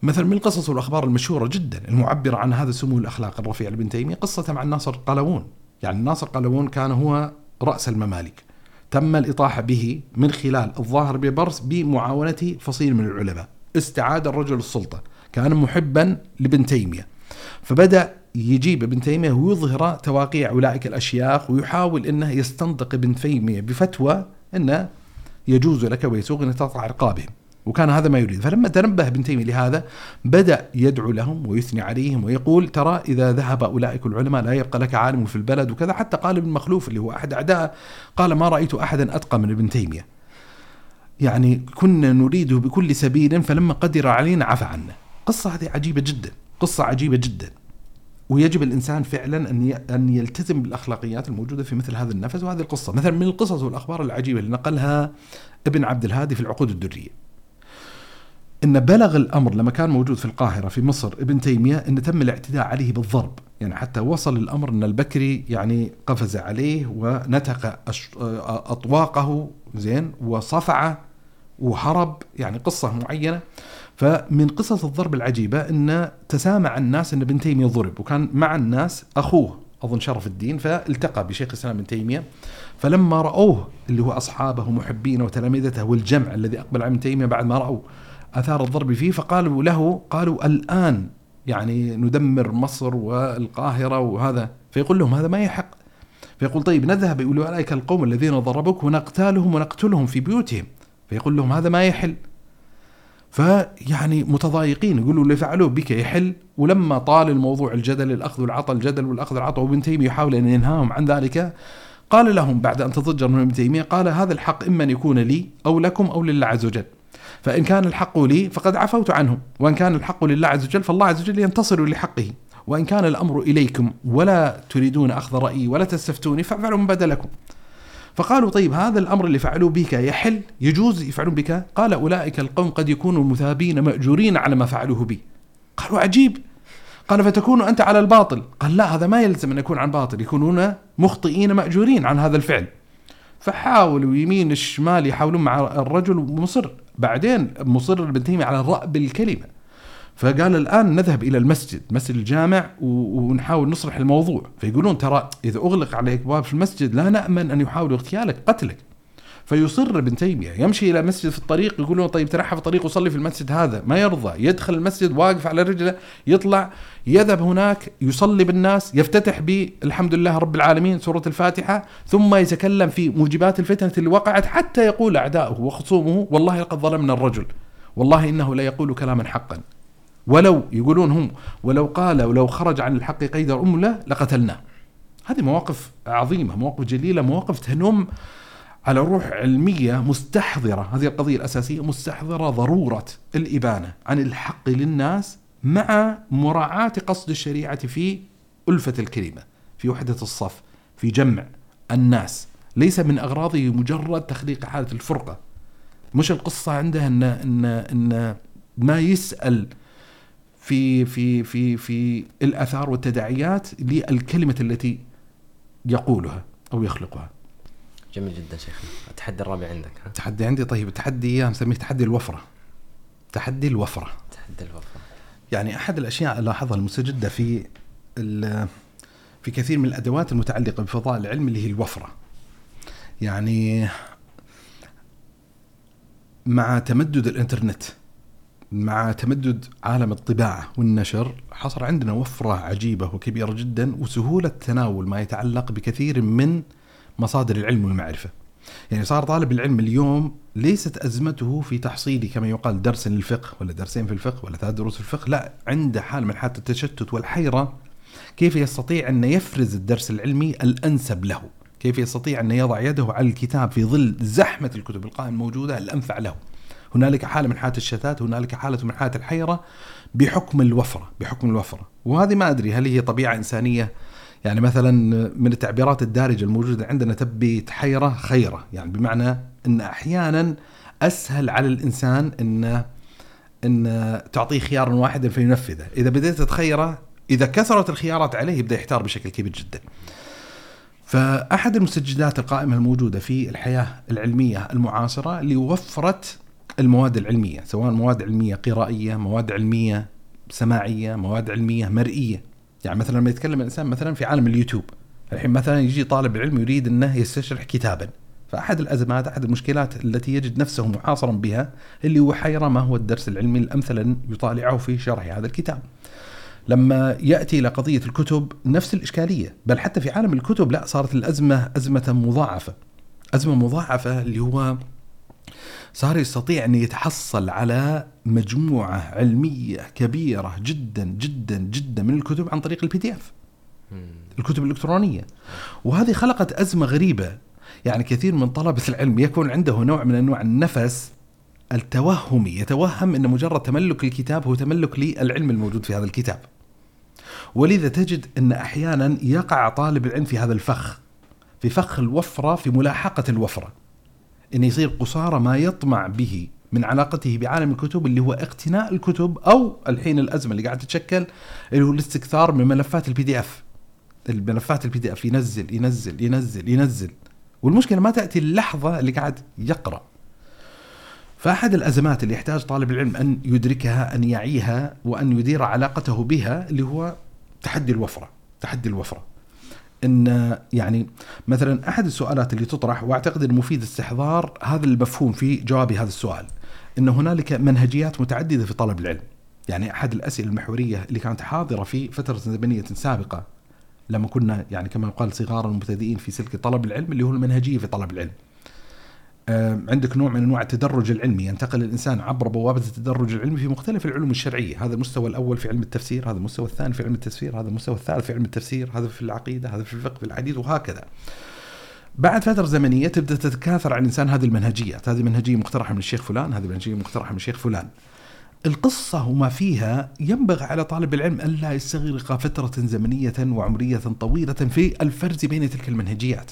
مثلا من القصص والأخبار المشهورة جدا المعبرة عن هذا السمو الأخلاق الرفيع لابن تيمية قصة مع الناصر قلاوون يعني الناصر قلاوون كان هو رأس الممالك. تم الإطاحة به من خلال الظاهر ببرس بمعاونة فصيل من العلماء. استعاد الرجل السلطة. كان محبا لابن تيمية. فبدأ يجيب ابن تيمية ويظهر تواقيع أولئك الأشياخ ويحاول أنه يستنطق ابن تيمية بفتوى أنه يجوز لك ويسوغ أن تقطع رقابهم. وكان هذا ما يريد. فلما تنبه ابن تيمية لهذا بدأ يدعو لهم ويثني عليهم ويقول ترى إذا ذهب أولئك العلماء لا يبقى لك عالم في البلد وكذا. حتى قال ابن مخلوف اللي هو أحد أعداء قال ما رأيت أحدا أتقى من ابن تيمية. يعني كنا نريده بكل سبيل فلما قدر علينا عفى عنا قصة هذه عجيبة جدا قصة عجيبة جدا. ويجب الإنسان فعلا أن أن يلتزم بالأخلاقيات الموجودة في مثل هذا النفس وهذه القصة، مثلا من القصص والأخبار العجيبة اللي نقلها ابن عبد الهادي في العقود الدرية. إن بلغ الأمر لما كان موجود في القاهرة في مصر ابن تيمية إن تم الاعتداء عليه بالضرب، يعني حتى وصل الأمر إن البكري يعني قفز عليه ونتق أطواقه زين وصفعه وهرب يعني قصة معينة. فمن قصص الضرب العجيبة إن تسامع الناس إن ابن تيمية ضرب وكان مع الناس أخوه أظن شرف الدين فالتقى بشيخ الإسلام ابن تيمية. فلما رأوه اللي هو أصحابه ومحبينه وتلامذته والجمع الذي أقبل على ابن تيمية بعد ما راوا آثار الضرب فيه فقالوا له قالوا الآن يعني ندمر مصر والقاهرة وهذا. فيقول لهم هذا ما يحق فيقول طيب نذهب إلى أولئك القوم الذين ضربوك ونقتالهم ونقتلهم في بيوتهم. فيقول لهم هذا ما يحل. فيعني متضايقين يقولوا اللي فعلوه بك يحل. ولما طال الموضوع الجدل الأخذ والعطاء الجدل والأخذ والعطاء وابن تيمية يحاول أن ينهاهم عن ذلك قال لهم بعد أن تضجر من ابن تيمية قال هذا الحق إما أن يكون لي أو لكم أو لله عز وجل. فإن كان الحق لي فقد عفوت عنه وإن كان الحق لله عز وجل فالله عز وجل ينتصر لحقه. وإن كان الأمر إليكم ولا تريدون أخذ رأيي ولا تستفتوني فافعلوا ما بدا لكم. فقالوا طيب هذا الأمر اللي فعلوا بك يحل؟ يجوز يفعلون بك؟ قال أولئك القوم قد يكونوا مثابين مأجورين على ما فعلوه بي. قالوا عجيب. قال فتكون أنت على الباطل؟ قال لا هذا ما يلزم أن يكون عن باطل يكونون مخطئين مأجورين عن هذا الفعل. فحاولوا يمين الشمال يحاولون مع الرجل مصر. بعدين مصر ابن تيميه على رأب الكلمة. فقال الآن نذهب إلى المسجد مسجد الجامع ونحاول نصلح الموضوع. فيقولون ترى إذا أغلق عليك باب في المسجد لا نأمن أن يحاولوا اغتيالك قتلك. فيصر ابن تيمية يمشي إلى مسجد في الطريق يقولون طيب تنحى في الطريق وصلي في المسجد هذا. ما يرضى يدخل المسجد واقف على رجله يطلع يذهب هناك يصلي بالناس يفتتح بالحمد لله رب العالمين سورة الفاتحة ثم يتكلم في موجبات الفتنة اللي وقعت حتى يقول أعداؤه وخصومه والله لقد ظلمنا الرجل. والله إنه لا يقول كلاما حقا. ولو يقولون هم ولو قال ولو خرج عن الحق قيد الأملة لقتلناه. هذه مواقف عظيمة مواقف جليلة مواقف تنم على روح علمية مستحضرة هذه القضية الأساسية مستحضرة ضرورة الإبانة عن الحق للناس مع مراعاة قصد الشريعة في ألفة الكلمة في وحدة الصف في جمع الناس ليس من أغراضه مجرد تخليق حالة الفرقة مش القصة عنده أن, إن, إن ما يسأل في في في في الآثار والتداعيات للكلمة التي يقولها أو يخلقها. جميل جدا شيخنا، التحدي الرابع عندك ها؟ التحدي عندي طيب التحدي نسميه تحدي الوفرة. تحدي الوفرة. تحدي الوفرة. يعني أحد الأشياء ألاحظها المستجده في في كثير من الأدوات المتعلقة بفضاء العلم اللي هي الوفرة. يعني مع تمدد الإنترنت مع تمدد عالم الطباعة والنشر حصل عندنا وفرة عجيبة وكبيرة جدا وسهولة تناول ما يتعلق بكثير من مصادر العلم والمعرفة. يعني صار طالب العلم اليوم ليست أزمته في تحصيل كما يقال درس للفقه ولا درسين في الفقه ولا ثلاث دروس في الفقه لا عنده حال من حالة التشتت والحيرة. كيف يستطيع أن يفرز الدرس العلمي الأنسب له؟ كيف يستطيع أن يضع يده على الكتاب في ظل زحمة الكتب القائمة الموجودة الأنفع له؟ هنالك حالة من حالات الشتات هنالك حالة من حالات الحيرة بحكم الوفرة بحكم الوفرة. وهذه ما أدري هل هي طبيعة إنسانية يعني مثلا من التعبيرات الدارجة الموجودة عندنا تبي حيره خيرة يعني بمعنى إن أحيانا أسهل على الإنسان إنه ان تعطيه خيارا واحدا فينفذه. إذا بديت تخيره إذا كثرت الخيارات عليه يبدأ يحتار بشكل كبير جدا. فأحد المستجدات القائمة الموجودة في الحياة العلمية المعاصرة اللي وفرت المواد العلمية سواء مواد علمية قرائية مواد علمية سماعية مواد علمية مرئية. يعني مثلا لما يتكلم الإنسان مثلا في عالم اليوتيوب الحين مثلا يجي طالب العلم يريد إنه يستشرح كتابا فأحد الأزمات أحد المشكلات التي يجد نفسه محاصرا بها اللي هو حيرة ما هو الدرس العلمي الأمثل ان يطالعه في شرح هذا الكتاب. لما يأتي إلى قضية الكتب نفس الإشكالية، بل حتى في عالم الكتب لا صارت الأزمة أزمة مضاعفة. أزمة مضاعفة اللي هو صار يستطيع أن يتحصل على مجموعة علمية كبيرة جدا جدا جدا من الكتب عن طريق ال PDF. الكتب الإلكترونية. وهذه خلقت أزمة غريبة. يعني كثير من طلبة العلم يكون عنده نوع من أنواع النفس التوهمي. يتوهم أن مجرد تملك الكتاب هو تملك للعلم الموجود في هذا الكتاب. ولذا تجد أن أحيانا يقع طالب العلم في هذا الفخ في فخ الوفرة في ملاحقة الوفرة. أن يصير قصارى ما يطمع به من علاقته بعالم الكتب اللي هو اقتناء الكتب أو الحين الأزمة اللي قاعد تتشكل اللي هو الاستكثار من ملفات ال PDF الملفات ال PDF ينزل ينزل ينزل ينزل. والمشكلة ما تأتي اللحظة اللي قاعد يقرأ. فأحد الأزمات اللي يحتاج طالب العلم أن يدركها أن يعيها وأن يدير علاقته بها اللي هو تحدي الوفرة تحدي الوفرة. إن يعني مثلا أحد السؤالات اللي تطرح وأعتقد إنه مفيد استحضار هذا المفهوم في جواب هذا السؤال إن هنالك منهجيات متعددة في طلب العلم يعني أحد الأسئلة المحورية اللي كانت حاضرة في فترة زمنية سابقة لما كنا يعني كما يقال صغارا مبتدئين في سلك طلب العلم اللي هو المنهجية في طلب العلم. عندك نوع من أنواع التدرج العلمي ينتقل الإنسان عبر بوابة التدرج العلمي في مختلف العلوم الشرعية، هذا المستوى الأول في علم التفسير، هذا المستوى الثاني في علم التفسير، هذا المستوى الثالث في علم التفسير، هذا في العقيدة، هذا في الفقه، في الحديث وهكذا. بعد فترة زمنية تبدأ تتكاثر على الإنسان هذه المنهجيات، هذه منهجية مقترحة من الشيخ فلان، هذه منهجية مقترحة من الشيخ فلان. القصة وما فيها ينبغي على طالب العلم ألا يستغرق فترة زمنية وعمرية طويلة في الفرز بين تلك المنهجيات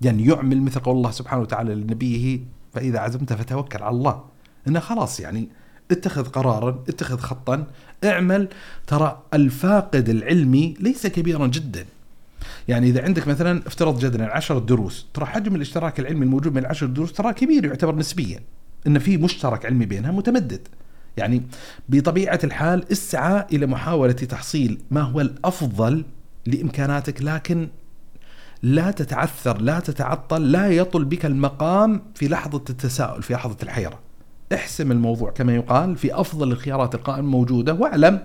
يعني يعمل مثل قول الله سبحانه وتعالى لنبيه فإذا عزمت فتوكل على الله. إنه خلاص يعني اتخذ قرارا اتخذ خطا اعمل. ترى الفاقد العلمي ليس كبيرا جدا. يعني إذا عندك مثلا افترض جدلا عشر دروس ترى حجم الاشتراك العلمي الموجود من العشر دروس ترى كبير يعتبر نسبيا. إن في مشترك علمي بينها متمدد. يعني بطبيعة الحال اسعى إلى محاولة تحصيل ما هو الأفضل لإمكاناتك لكن لا تتعثر لا تتعطل لا يطل بك المقام في لحظة التساؤل في لحظة الحيرة. احسم الموضوع كما يقال في أفضل الخيارات القائمة موجودة واعلم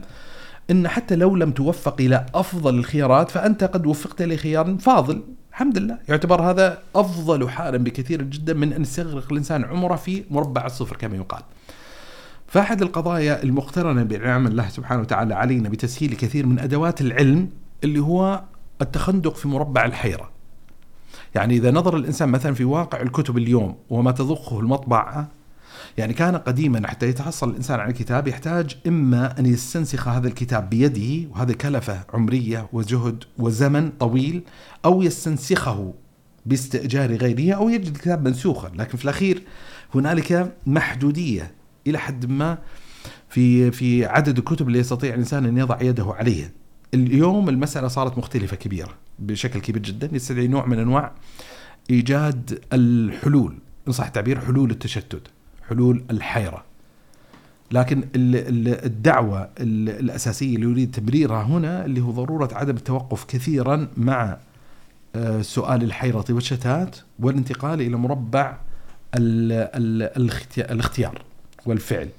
أن حتى لو لم توفق إلى أفضل الخيارات فأنت قد وفقت لخيار فاضل. الحمد لله. يعتبر هذا أفضل حالا بكثير جدا من أن يستغرق الإنسان عمره في مربع الصفر كما يقال. فأحد القضايا المقترنة بنعم الله سبحانه وتعالى علينا بتسهيل كثير من أدوات العلم اللي هو التخندق في مربع الحيرة يعني إذا نظر الإنسان مثلا في واقع الكتب اليوم وما تضخه المطبعة يعني كان قديما حتى يتحصل الإنسان على كتاب يحتاج إما أن يستنسخ هذا الكتاب بيده وهذا كلفة عمرية وجهد وزمن طويل أو يستنسخه باستئجار غيره أو يجد الكتاب منسوخا لكن في الأخير هنالك محدودية إلى حد ما في في عدد الكتب اللي يستطيع الإنسان أن يضع يده عليها. اليوم المسألة صارت مختلفة كبيرة بشكل كبير جدا يستدعي نوع من أنواع إيجاد الحلول إن صح التعبير حلول التشتت، حلول الحيرة. لكن الدعوة الأساسية اللي يريد تبريرها هنا اللي هو ضرورة عدم التوقف كثيرا مع آه، سؤال الحيرة والشتات والانتقال إلى مربع الاختيار. والفعل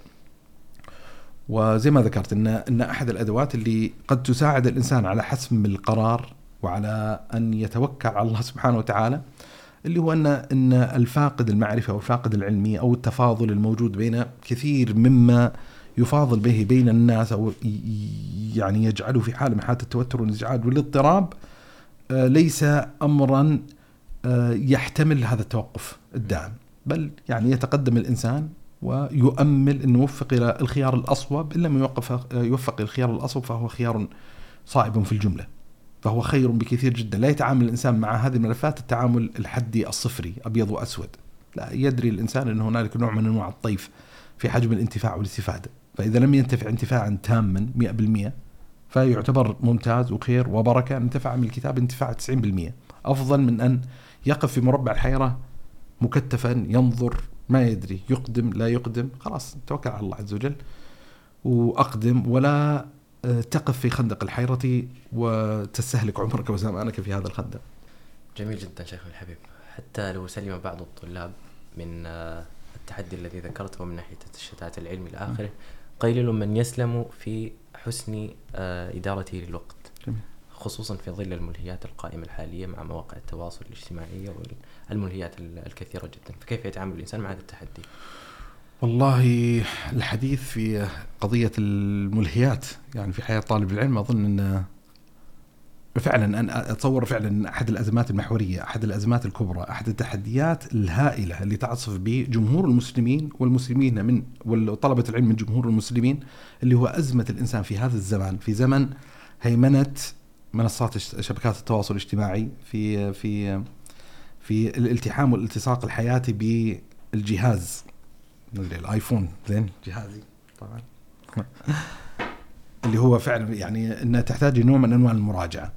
وزي ما ذكرت ان إن أحد الأدوات اللي قد تساعد الإنسان على حسم القرار وعلى أن يتوكل على الله سبحانه وتعالى اللي هو ان إن الفاقد المعرفة أو الفاقد العلمي أو التفاضل الموجود بين كثير مما يفاضل به بين الناس أو يعني يجعله في حالة من حالات التوتر والانزعاج والاضطراب آه، ليس امرا آه، يحتمل هذا التوقف الدائم. بل يعني يتقدم الإنسان ويؤمل أن يوفق إلى الخيار الأصوب إن لم يوقف يوفق إلى الخيار الأصوب فهو خيار صائب في الجملة فهو خير بكثير جدا. لا يتعامل الإنسان مع هذه الملفات التعامل الحدي الصفري أبيض وأسود. لا يدري الإنسان أن هنالك نوع من أنواع الطيف في حجم الانتفاع والاستفادة. فإذا لم ينتفع انتفاعا تاما 100% فيعتبر ممتاز وخير وبركة انتفع من الكتاب انتفاع 90% أفضل من أن يقف في مربع الحيرة مكتفا ينظر ما يدري يقدم لا يقدم خلاص توكل على الله عز وجل. وأقدم ولا آه، تقف في خندق الحيرة وتستهلك عمرك وزمانك في هذا الخندق. جميل جدا شيخ الحبيب. حتى لو سلم بعض الطلاب من آه، التحدي الذي ذكرته من ناحية الشتات العلمي إلى آخره قليل من يسلم في حسن آه، إدارته للوقت. خصوصا في ظل الملهيات القائمة الحالية مع مواقع التواصل الاجتماعي والملهيات الكثيرة جدا فكيف يتعامل الإنسان مع هذا التحدي؟ والله الحديث في قضية الملهيات يعني في حياة طالب العلم أظن أن فعلا أنا أتصور فعلا أحد الأزمات المحورية أحد الأزمات الكبرى أحد التحديات الهائلة اللي تعصف بجمهور المسلمين والمسلمين من وطلبة العلم من جمهور المسلمين اللي هو أزمة الإنسان في هذا الزمان في زمن هيمنة منصات شبكات التواصل الاجتماعي في في في الالتحام والالتصاق الحياتي بالجهاز. الآيفون زين جهازي طبعا. اللي هو فعلا يعني انها تحتاج لنوع من أنواع المراجعة.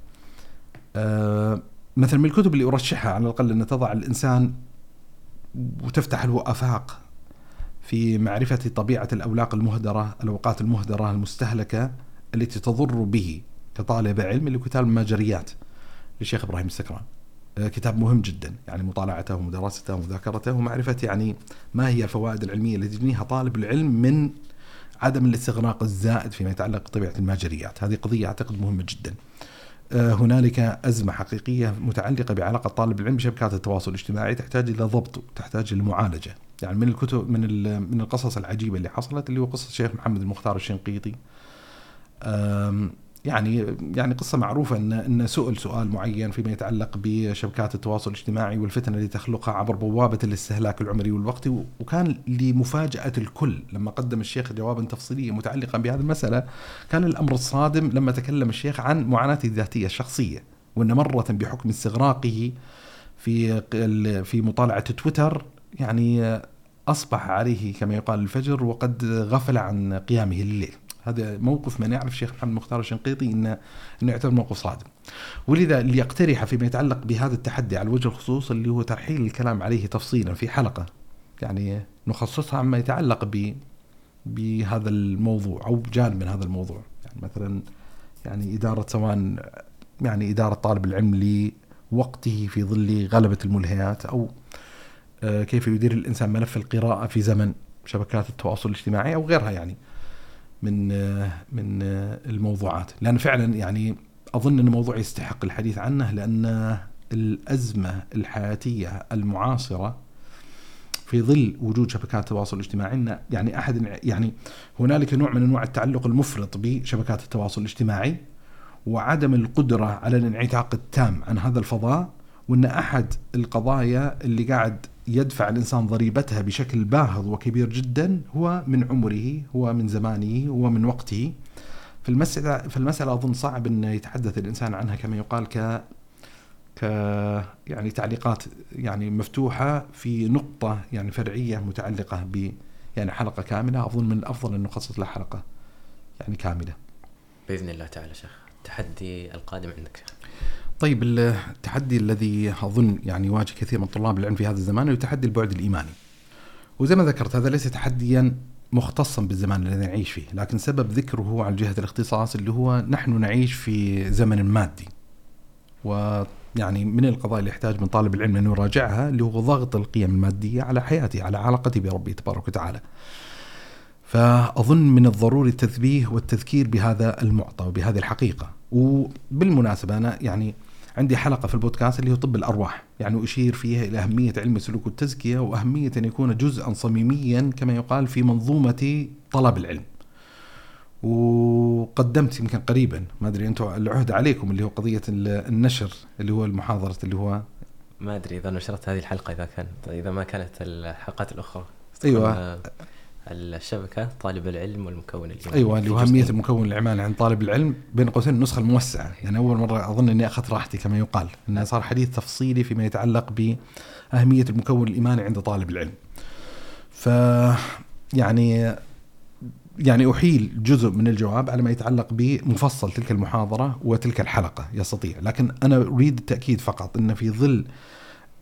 أه مثلا من الكتب اللي أرشحها على الأقل إن تضع الإنسان وتفتح له افاق في معرفة طبيعة الأولاق المهدرة، الأوقات المهدرة المستهلكة التي تضر به. كطالب علم اللي كتاب الماجريات للشيخ إبراهيم السكران. أه كتاب مهم جدا يعني مطالعته ومدرسته ومذاكرته ومعرفه يعني ما هي الفوائد العلمية التي يجنيها طالب العلم من عدم الاستغراق الزائد فيما يتعلق بطبيعة الماجريات، هذه قضية أعتقد مهمة جدا. آه، هنالك أزمة حقيقية متعلقة بعلاقة طالب العلم بشبكات التواصل الاجتماعي تحتاج إلى ضبط تحتاج إلى معالجة، يعني من الكتب من من القصص العجيبة اللي حصلت اللي هو قصة الشيخ محمد المختار الشنقيطي. يعني يعني قصة معروفة إن إن سئل سؤال معين فيما يتعلق بشبكات التواصل الاجتماعي والفتن التي تخلقها عبر بوابة الاستهلاك العمري والوقتي وكان لمفاجأة الكل لما قدم الشيخ جوابا تفصيليا متعلقا بهذه المسألة كان الأمر الصادم لما تكلم الشيخ عن معاناته الذاتية الشخصية وإن مره بحكم استغراقه في في مطالعة تويتر يعني أصبح عليه كما يقال الفجر وقد غفل عن قيامه الليل. هذا موقف من يعرف الشيخ محمد مختار الشنقيطي انه إنه يعتبر موقف صادم. ولذا اللي يقترح فيما يتعلق بهذا التحدي على وجه الخصوص اللي هو ترحيل الكلام عليه تفصيلا في حلقة يعني نخصصها عما يتعلق ب بهذا الموضوع أو بجانب من هذا الموضوع يعني مثلا يعني إدارة سواء يعني إدارة طالب العلم لوقته في ظل غلبة الملهيات أو آه، كيف يدير الإنسان ملف القراءة في زمن شبكات التواصل الاجتماعي أو غيرها يعني. من من الموضوعات. لأن فعلا يعني أظن أن الموضوع يستحق الحديث عنه لأن الأزمة الحياتية المعاصرة في ظل وجود شبكات التواصل الاجتماعي يعني أحد يعني هنالك نوع من أنواع التعلق المفرط بشبكات التواصل الاجتماعي وعدم القدرة على الانعتاق التام عن هذا الفضاء وإن أحد القضايا اللي قاعد يدفع الإنسان ضريبتها بشكل باهظ وكبير جدا هو من عمره هو من زمانه هو من وقته. فالمسألة فالمسألة أظن صعب أن يتحدث الإنسان عنها كما يقال ك ك يعني تعليقات يعني مفتوحة في نقطة يعني فرعية متعلقة ب يعني حلقة كاملة. أظن من الأفضل أن نخصص لها حلقة يعني كاملة. بإذن الله تعالى شيخ. التحدي القادم عندك شيخ. طيب التحدي الذي أظن يعني يواجه كثير من طلاب العلم في هذا الزمان هو تحدي البعد الإيماني. وزي ما ذكرت هذا ليس تحديا مختصا بالزمان الذي نعيش فيه، لكن سبب ذكره على جهة الاختصاص اللي هو نحن نعيش في زمن مادي. ويعني من القضايا اللي يحتاج من طالب العلم انه يراجعها اللي هو ضغط القيم المادية على حياته، على علاقته بربه تبارك وتعالى. فأظن من الضروري التنبيه والتذكير بهذا المعطى وبهذه الحقيقة. وبالمناسبة أنا يعني عندي حلقة في البودكاست اللي هو طب الأرواح يعني أشير فيها إلى أهمية علم السلوك والتزكية وأهمية أن يكون جزءا صميميا كما يقال في منظومة طلب العلم. وقدمت يمكن قريبا ما أدري أنتم العهد عليكم اللي هو قضية النشر اللي هو المحاضرة اللي هو ما أدري إذا نشرت هذه الحلقة إذا كانت إذا ما كانت الحلقات الأخرى. أيوه. الشبكة طالب العلم والمكون الإيماني. أيوه في اللي هو أهمية جزئين. المكون الاعمالي عند طالب العلم بين قوسين النسخة الموسعة. يعني أول مرة أظن إني أخذت راحتي كما يقال انه صار حديث تفصيلي فيما يتعلق بأهمية المكون الإيماني عند طالب العلم. ف يعني يعني أحيل جزء من الجواب على ما يتعلق بمفصل تلك المحاضرة وتلك الحلقة يستطيع. لكن أنا أريد التأكيد فقط إن في ظل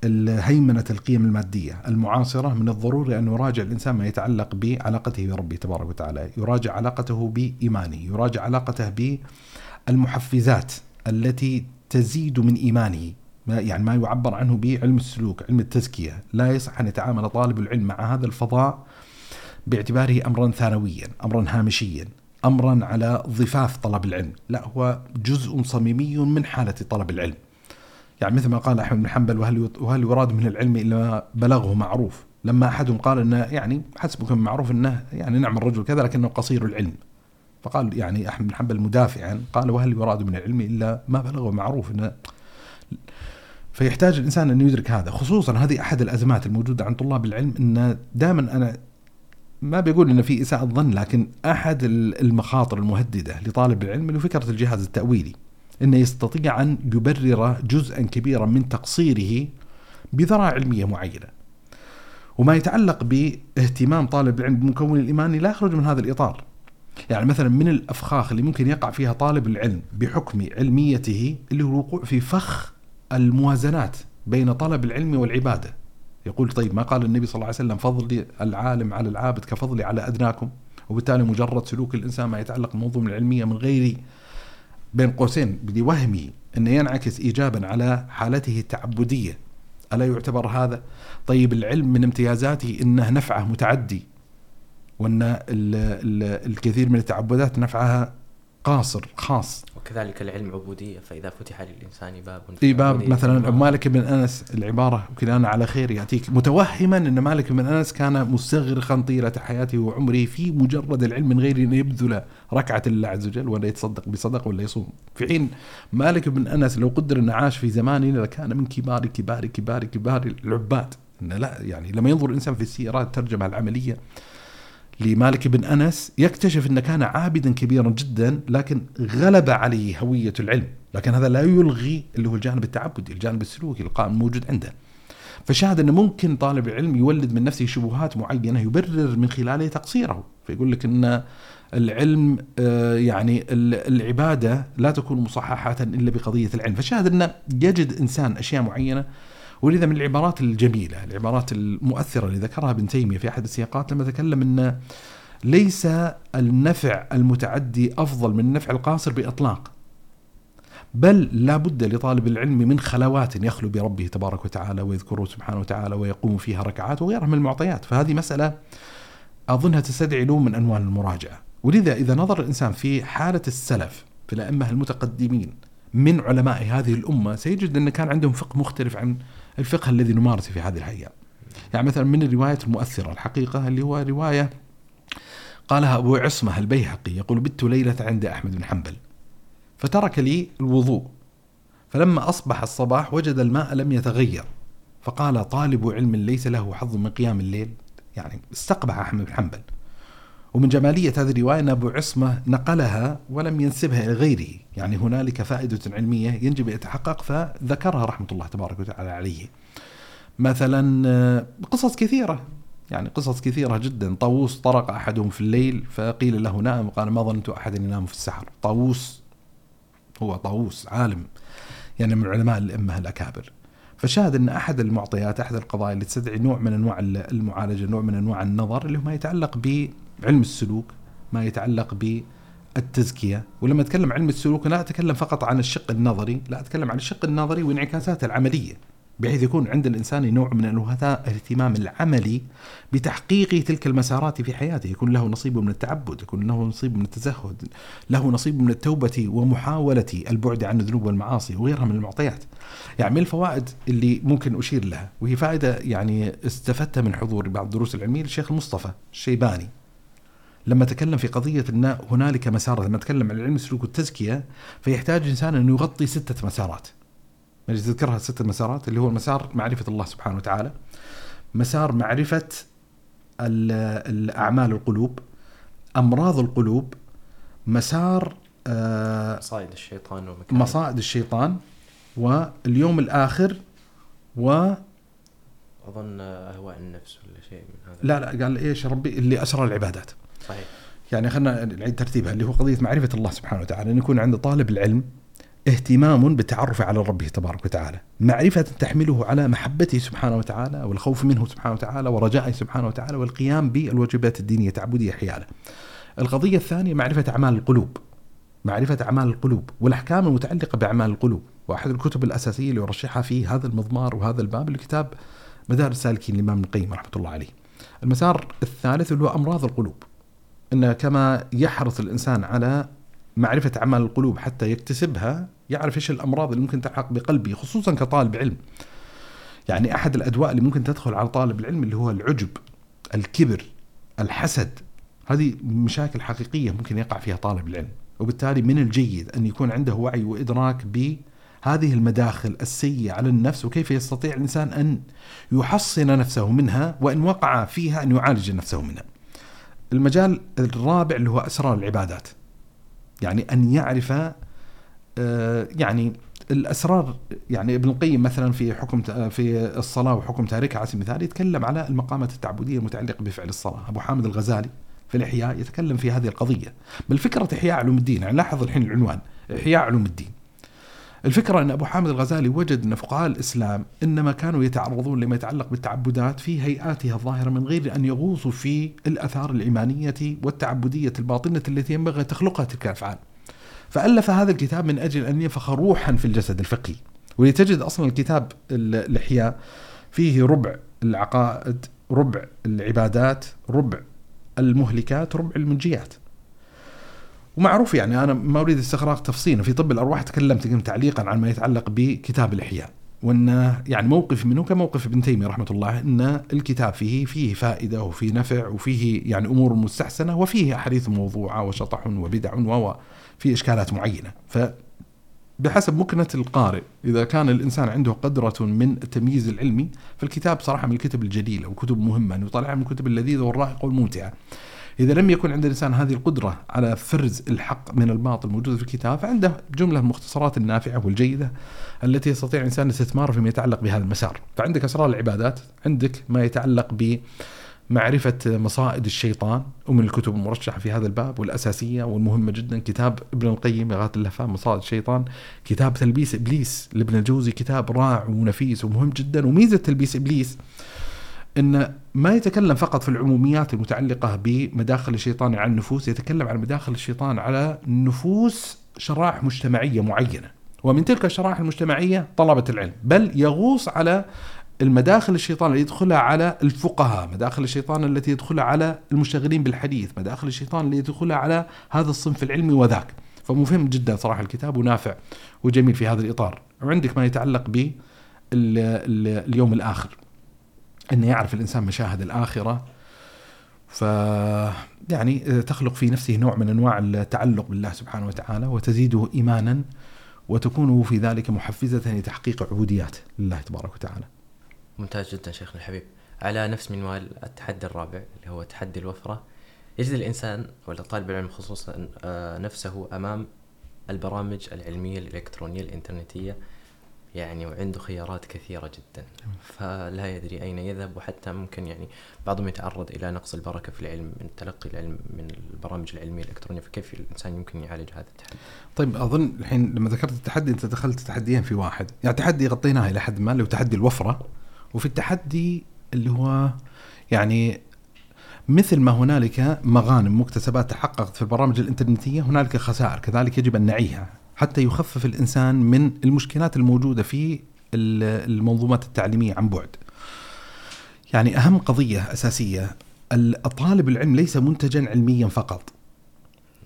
هيمنة القيم المادية المعاصرة من الضروري أن يراجع الإنسان ما يتعلق بعلاقته بربه تبارك وتعالى يراجع علاقته بإيمانه يراجع علاقته بالمحفزات التي تزيد من إيمانه ما يعني ما يعبر عنه بعلم السلوك علم التزكية لا يصح أن يتعامل طالب العلم مع هذا الفضاء باعتباره أمرا ثانويا أمرا هامشيا أمرا على ضفاف طلب العلم لا هو جزء صميمي من حالة طلب العلم. يعني مثل ما قال أحمد بن حنبل وهل وهل يراد من العلم إلا ما بلغه معروف؟ لما احدهم قال إنه يعني حسبك معروف إنه يعني نعم الرجل كذا لكنه قصير العلم. فقال يعني أحمد بن حنبل مدافعا قال وهل يراد من العلم إلا ما بلغه معروف إنه فيحتاج الإنسان أن يدرك هذا. خصوصا هذه أحد الأزمات الموجودة عند طلاب العلم إن دائما أنا ما بيقول ان في إساءة ظن لكن أحد المخاطر المهددة لطالب العلم اللي فكرة الجهاز التأويلي. إنه يستطيع أن يبرر جزءا كبيرا من تقصيره بذراع علمية معينة. وما يتعلق باهتمام طالب العلم بمكون الايماني لا يخرج من هذا الإطار. يعني مثلا من الأفخاخ اللي ممكن يقع فيها طالب العلم بحكم علميته اللي هو الوقوع في فخ الموازنات بين طلب العلم والعبادة. يقول طيب ما قال النبي صلى الله عليه وسلم فضل العالم على العابد كفضلي على أدناكم وبالتالي مجرد سلوك الإنسان ما يتعلق بالمنظومه العلمية من غير بين قوسين لوهمي أن ينعكس إيجابا على حالته التعبدية. ألا يعتبر هذا طيب العلم من امتيازاته أنه نفعه متعدي وأن ال ال الكثير من التعبدات نفعها قاصر خاص. وكذلك العلم عبودية فإذا فتح للإنسان باب في باب مثلا مالك بن أنس العبارة وكلانا على خير يأتيك. متوهما أن مالك بن أنس كان مستغرقا طيلة حياته وعمره في مجرد العلم من غير أن يبذل ركعة لله عز وجل ولا يتصدق بصدق ولا يصوم. في حين مالك بن أنس لو قدر أنه عاش في زماننا لكان من كبار كبار كبار كبار العباد. لا يعني لما ينظر الإنسان في السيرات الترجمة العملية لمالك بن أنس يكتشف أنه كان عابدا كبيرا جدا لكن غلب عليه هوية العلم، لكن هذا لا يلغي اللي هو الجانب التعبدي، الجانب السلوكي القائم موجود عنده. فشاهد أنه ممكن طالب العلم يولد من نفسه شبهات معينة يبرر من خلالها تقصيره، فيقول لك إن العلم آه، يعني العبادة لا تكون مصححة إلا بقضية العلم، فشاهد أنه يجد إنسان أشياء معينة ولذا من العبارات الجميلة، العبارات المؤثرة اللي ذكرها ابن تيمية في أحد السياقات لما تكلم إن ليس النفع المتعدي أفضل من النفع القاصر بإطلاق. بل لا بد لطالب العلم من خلوات يخلو بربه تبارك وتعالى ويذكره سبحانه وتعالى ويقوم فيها ركعات وغيرها من المعطيات، فهذه مسألة أظنها تستدعي نوع من انواع المراجعة، ولذا إذا نظر الإنسان في حالة السلف في الأئمة المتقدمين من علماء هذه الأمة سيجد أن كان عندهم فقه مختلف عن الفقه الذي نمارسه في هذه الأيام. يعني مثلا من الروايات المؤثرة الحقيقة اللي هو رواية قالها أبو عصمة البيهقي يقول بت ليلة عند أحمد بن حنبل. فترك لي الوضوء. فلما أصبح الصباح وجد الماء لم يتغير. فقال طالب علم ليس له حظ من قيام الليل. يعني استقبح أحمد بن حنبل. ومن جمالية هذه الرواية أن أبو عصمة نقلها ولم ينسبها إلى غيره. يعني هنالك فائدة علمية ينجب يتحقق فذكرها رحمة الله تبارك وتعالى عليه. مثلا آه، قصص كثيرة. يعني قصص كثيرة جدا. طاووس طرق أحدهم في الليل فقيل له نام قال ما ظننت أحد ينام في السحر. طاووس هو طاووس عالم يعني من علماء الأمة الأكابر. فشاهد أن أحد المعطيات أحد القضايا اللي تستدعي نوع من أنواع المعالجة نوع من أنواع النظر اللي هو ما يتعلق ب علم السلوك ما يتعلق بالتزكية. ولما أتكلم علم السلوك لا أتكلم فقط عن الشق النظري لا أتكلم عن الشق النظري وانعكاساته العملية بحيث يكون عند الإنسان نوع من الاهتمام العملي بتحقيق تلك المسارات في حياته، يكون له نصيب من التعبد، يكون له نصيب من التزهد، له نصيب من التوبة ومحاولة البعد عن الذنوب والمعاصي وغيرها من المعطيات. يعني من الفوائد اللي ممكن أشير لها وهي فائدة يعني استفدتها من حضور بعض الدروس العلمية للشيخ المصطفى الشيباني. لما تكلم في قضية أن هنالك مسار لما تكلم عن علم السلوك والتزكية فيحتاج الإنسان أن يغطي ستة مسارات. تذكرها ستة مسارات اللي هو المسار معرفة الله سبحانه وتعالى مسار معرفة ال- الأعمال القلوب أمراض القلوب مسار آه، مصائد الشيطان ومكائد مصائد الشيطان واليوم الآخر و أظن اهواء النفس ولا شيء من هذا. لا لا قال إيش ربي؟ اللي أسرى العبادات. صحيح. يعني خلينا نعيد ترتيبها اللي هو قضية معرفة الله سبحانه وتعالى إن يكون عند طالب العلم اهتمام بالتعرف على ربه تبارك وتعالى. معرفة تحمله على محبته سبحانه وتعالى والخوف منه سبحانه وتعالى ورجائه سبحانه وتعالى والقيام بالواجبات الدينية التعبدية حياله. القضية الثانية معرفة أعمال القلوب. معرفة أعمال القلوب والأحكام المتعلقة بأعمال القلوب. وأحد الكتب الأساسية اللي يرشحها في هذا المضمار وهذا الباب الكتاب مدارس السالكين للإمام ابن القيم رحمة الله عليه. المسار الثالث اللي هو أمراض القلوب. أن كما يحرص الإنسان على معرفة أعمال القلوب حتى يكتسبها يعرف إيش الأمراض اللي ممكن تلحق بقلبه خصوصا كطالب علم. يعني أحد الأدواء اللي ممكن تدخل على طالب العلم اللي هو العجب الكبر الحسد هذه مشاكل حقيقية ممكن يقع فيها طالب العلم. وبالتالي من الجيد أن يكون عنده وعي وإدراك بهذه المداخل السيئة على النفس وكيف يستطيع الإنسان أن يحصن نفسه منها وإن وقع فيها أن يعالج نفسه منها. المجال الرابع اللي هو أسرار العبادات. يعني أن يعرف آه، يعني الأسرار يعني ابن القيم مثلا في حكم في الصلاة وحكم تاركها على سبيل المثال يتكلم على المقامات التعبدية المتعلقة بفعل الصلاة، أبو حامد الغزالي في الإحياء يتكلم في هذه القضية، بل فكرة إحياء علوم الدين يعني لاحظ الحين العنوان إحياء علوم الدين. الفكرة أن أبو حامد الغزالي وجد أن فقهاء الإسلام إنما كانوا يتعرضون لما يتعلق بالتعبدات في هيئاتها الظاهرة من غير أن يغوصوا في الأثار الإيمانية والتعبدية الباطنة التي ينبغي أن تخلقها تلك الأفعال. فألف هذا الكتاب من أجل أن ينفخ روحا في الجسد الفقهي ولتجد أصلا الكتاب ال- الإحياء فيه ربع العقائد ربع العبادات ربع المهلكات ربع المنجيات ومعروف يعني أنا ما أريد استغراق تفصيلا في طب الأرواح تكلمت تعليقا عن ما يتعلق بكتاب الإحياء. وأن يعني موقف منه كموقف ابن تيمية رحمة الله أن الكتاب فيه فيه فائدة وفيه نفع وفيه يعني أمور مستحسنة وفيه أحاديث موضوعة وشطح وبدع و في إشكالات معينة. ف بحسب مكنة القارئ إذا كان الإنسان عنده قدرة من التمييز العلمي فالكتاب صراحة من الكتب الجليلة وكتب مهمة يطالعها من الكتب اللذيذة والرائقة والممتعة. إذا لم يكن عند الإنسان هذه القدرة على فرز الحق من الباطل الموجود في الكتاب فعنده جملة من المختصرات النافعة والجيدة التي يستطيع الإنسان الاستثمار فيما يتعلق بهذا المسار. فعندك أسرار العبادات عندك ما يتعلق ب معرفة مصائد الشيطان ومن الكتب المرشحة في هذا الباب والأساسية والمهمة جدا كتاب ابن القيم إغاثة اللهفان مصائد الشيطان كتاب تلبيس إبليس لابن الجوزي كتاب رائع ونفيس ومهم جدا وميزة تلبيس إبليس أن ما يتكلم فقط في العموميات المتعلقة بمداخل الشيطان على النفوس يتكلم عن مداخل الشيطان على نفوس شرائح مجتمعية معينة. ومن تلك الشرائح المجتمعية طلبة العلم. بل يغوص على المداخل الشيطان اللي يدخلها على الفقهاء مداخل الشيطان التي يدخلها على المشتغلين بالحديث مداخل الشيطان اللي يدخلها على هذا الصنف العلمي وذاك. فمهم جدا صراحة الكتاب ونافع وجميل في هذا الإطار. وعندك ما يتعلق ب اليوم الآخر. أن يعرف الإنسان مشاهد الآخرة ف يعني تخلق في نفسه نوع من أنواع التعلق بالله سبحانه وتعالى وتزيده ايمانا وتكون في ذلك محفزة لتحقيق عبوديات لله تبارك وتعالى. ممتاز جدا شيخنا الحبيب على نفس منوال التحدي الرابع اللي هو تحدي الوفرة يجد الإنسان ولا طالب العلم خصوصا آه، نفسه أمام البرامج العلمية الإلكترونية الإنترنتية يعني وعنده خيارات كثيرة جدا. فلا يدري أين يذهب وحتى ممكن يعني بعضهم يتعرض إلى نقص البركة في العلم من تلقي العلم من البرامج العلمية الإلكترونية. فكيف الإنسان يمكن يعالج هذا التحدي؟ طيب أظن الحين لما ذكرت التحدي أنت دخلت تحديين في واحد، يعني تحدي غطيناه إلى حد ما اللي هو تحدي الوفرة. وفي التحدي اللي هو يعني مثل ما هنالك مغانم مكتسبات تحققت في البرامج الإنترنتية هنالك خسائر. كذلك يجب أن نعيها. حتى يخفف الإنسان من المشكلات الموجودة في ال- المنظومات التعليمية عن بعد. يعني أهم قضية أساسية الطالب العلم ليس منتجا علميا فقط.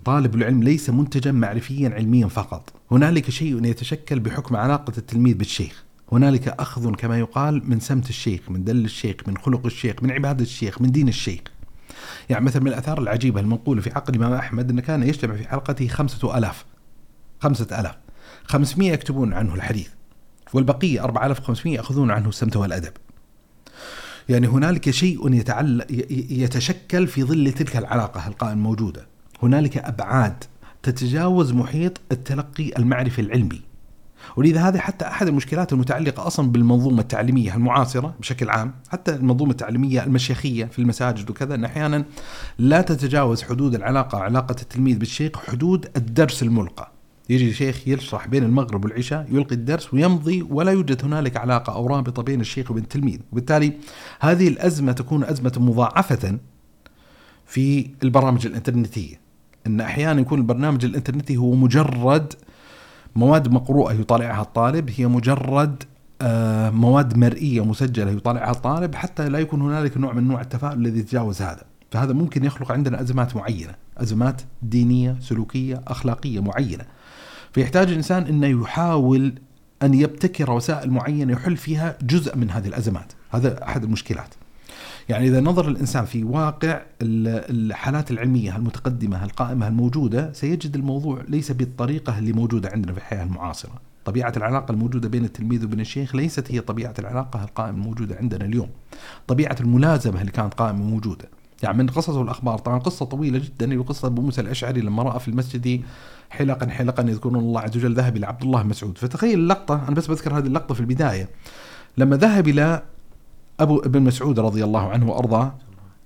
طالب العلم ليس منتجا معرفيا علميا فقط، هنالك شيء يتشكل بحكم علاقة التلميذ بالشيخ. هنالك أخذ كما يقال من سمت الشيخ، من دل الشيخ، من خلق الشيخ، من عباده الشيخ، من دين الشيخ. يعني مثلا من الأثار العجيبة المنقولة في عقد الامام أحمد إنه كان يجتمع في حلقته خمسة ألاف خمسة ألاف 500 يكتبون عنه الحديث والبقية 4500 يأخذون عنه السمت والأدب. يعني هنالك شيء يتعلق يتشكل في ظل تلك العلاقة القائمة الموجودة هنالك أبعاد تتجاوز محيط التلقي المعرفي العلمي ولذا هذه حتى أحد المشكلات المتعلقة أصلا بالمنظومة التعليمية المعاصرة بشكل عام، حتى المنظومة التعليمية المشيخية في المساجد وكذا إن أحيانا لا تتجاوز حدود العلاقة علاقة التلميذ بالشيخ حدود الدرس الملقى. يجي الشيخ يشرح بين المغرب والعشاء يلقي الدرس ويمضي ولا يوجد هنالك علاقة أو رابطة بين الشيخ وبين التلميذ، وبالتالي هذه الأزمة تكون أزمة مضاعفة في البرامج الإنترنتية. إن أحيانا يكون البرنامج الإنترنتي هو مجرد مواد مقروءة يطالعها الطالب هي مجرد آه، مواد مرئية مسجلة يطالعها الطالب حتى لا يكون هنالك نوع من نوع التفاؤل الذي يتجاوز هذا. فهذا ممكن يخلق عندنا أزمات معينة أزمات دينية سلوكية أخلاقية معينة. فيحتاج الإنسان إنه يحاول أن يبتكر وسائل معينة يحل فيها جزء من هذه الأزمات. هذا أحد المشكلات. يعني إذا نظر الإنسان في واقع الحالات العلمية المتقدمة القائمة الموجودة سيجد الموضوع ليس بالطريقة اللي موجودة عندنا في الحياة المعاصرة. طبيعة العلاقة الموجودة بين التلميذ وبين الشيخ ليست هي طبيعة العلاقة القائمة الموجودة عندنا اليوم. طبيعة الملازمة اللي كانت قائمة موجودة. يعني من قصص والأخبار طبعا قصة طويلة جدا هي قصة أبو موسى الأشعري لما رأى في المسجد حلقا حلقا يذكرون الله عز وجل ذهب إلى عبد الله مسعود. فتخيل اللقطة أنا بس بذكر هذه اللقطة في البداية. لما ذهب إلى أبو ابن مسعود رضي الله عنه وأرضاه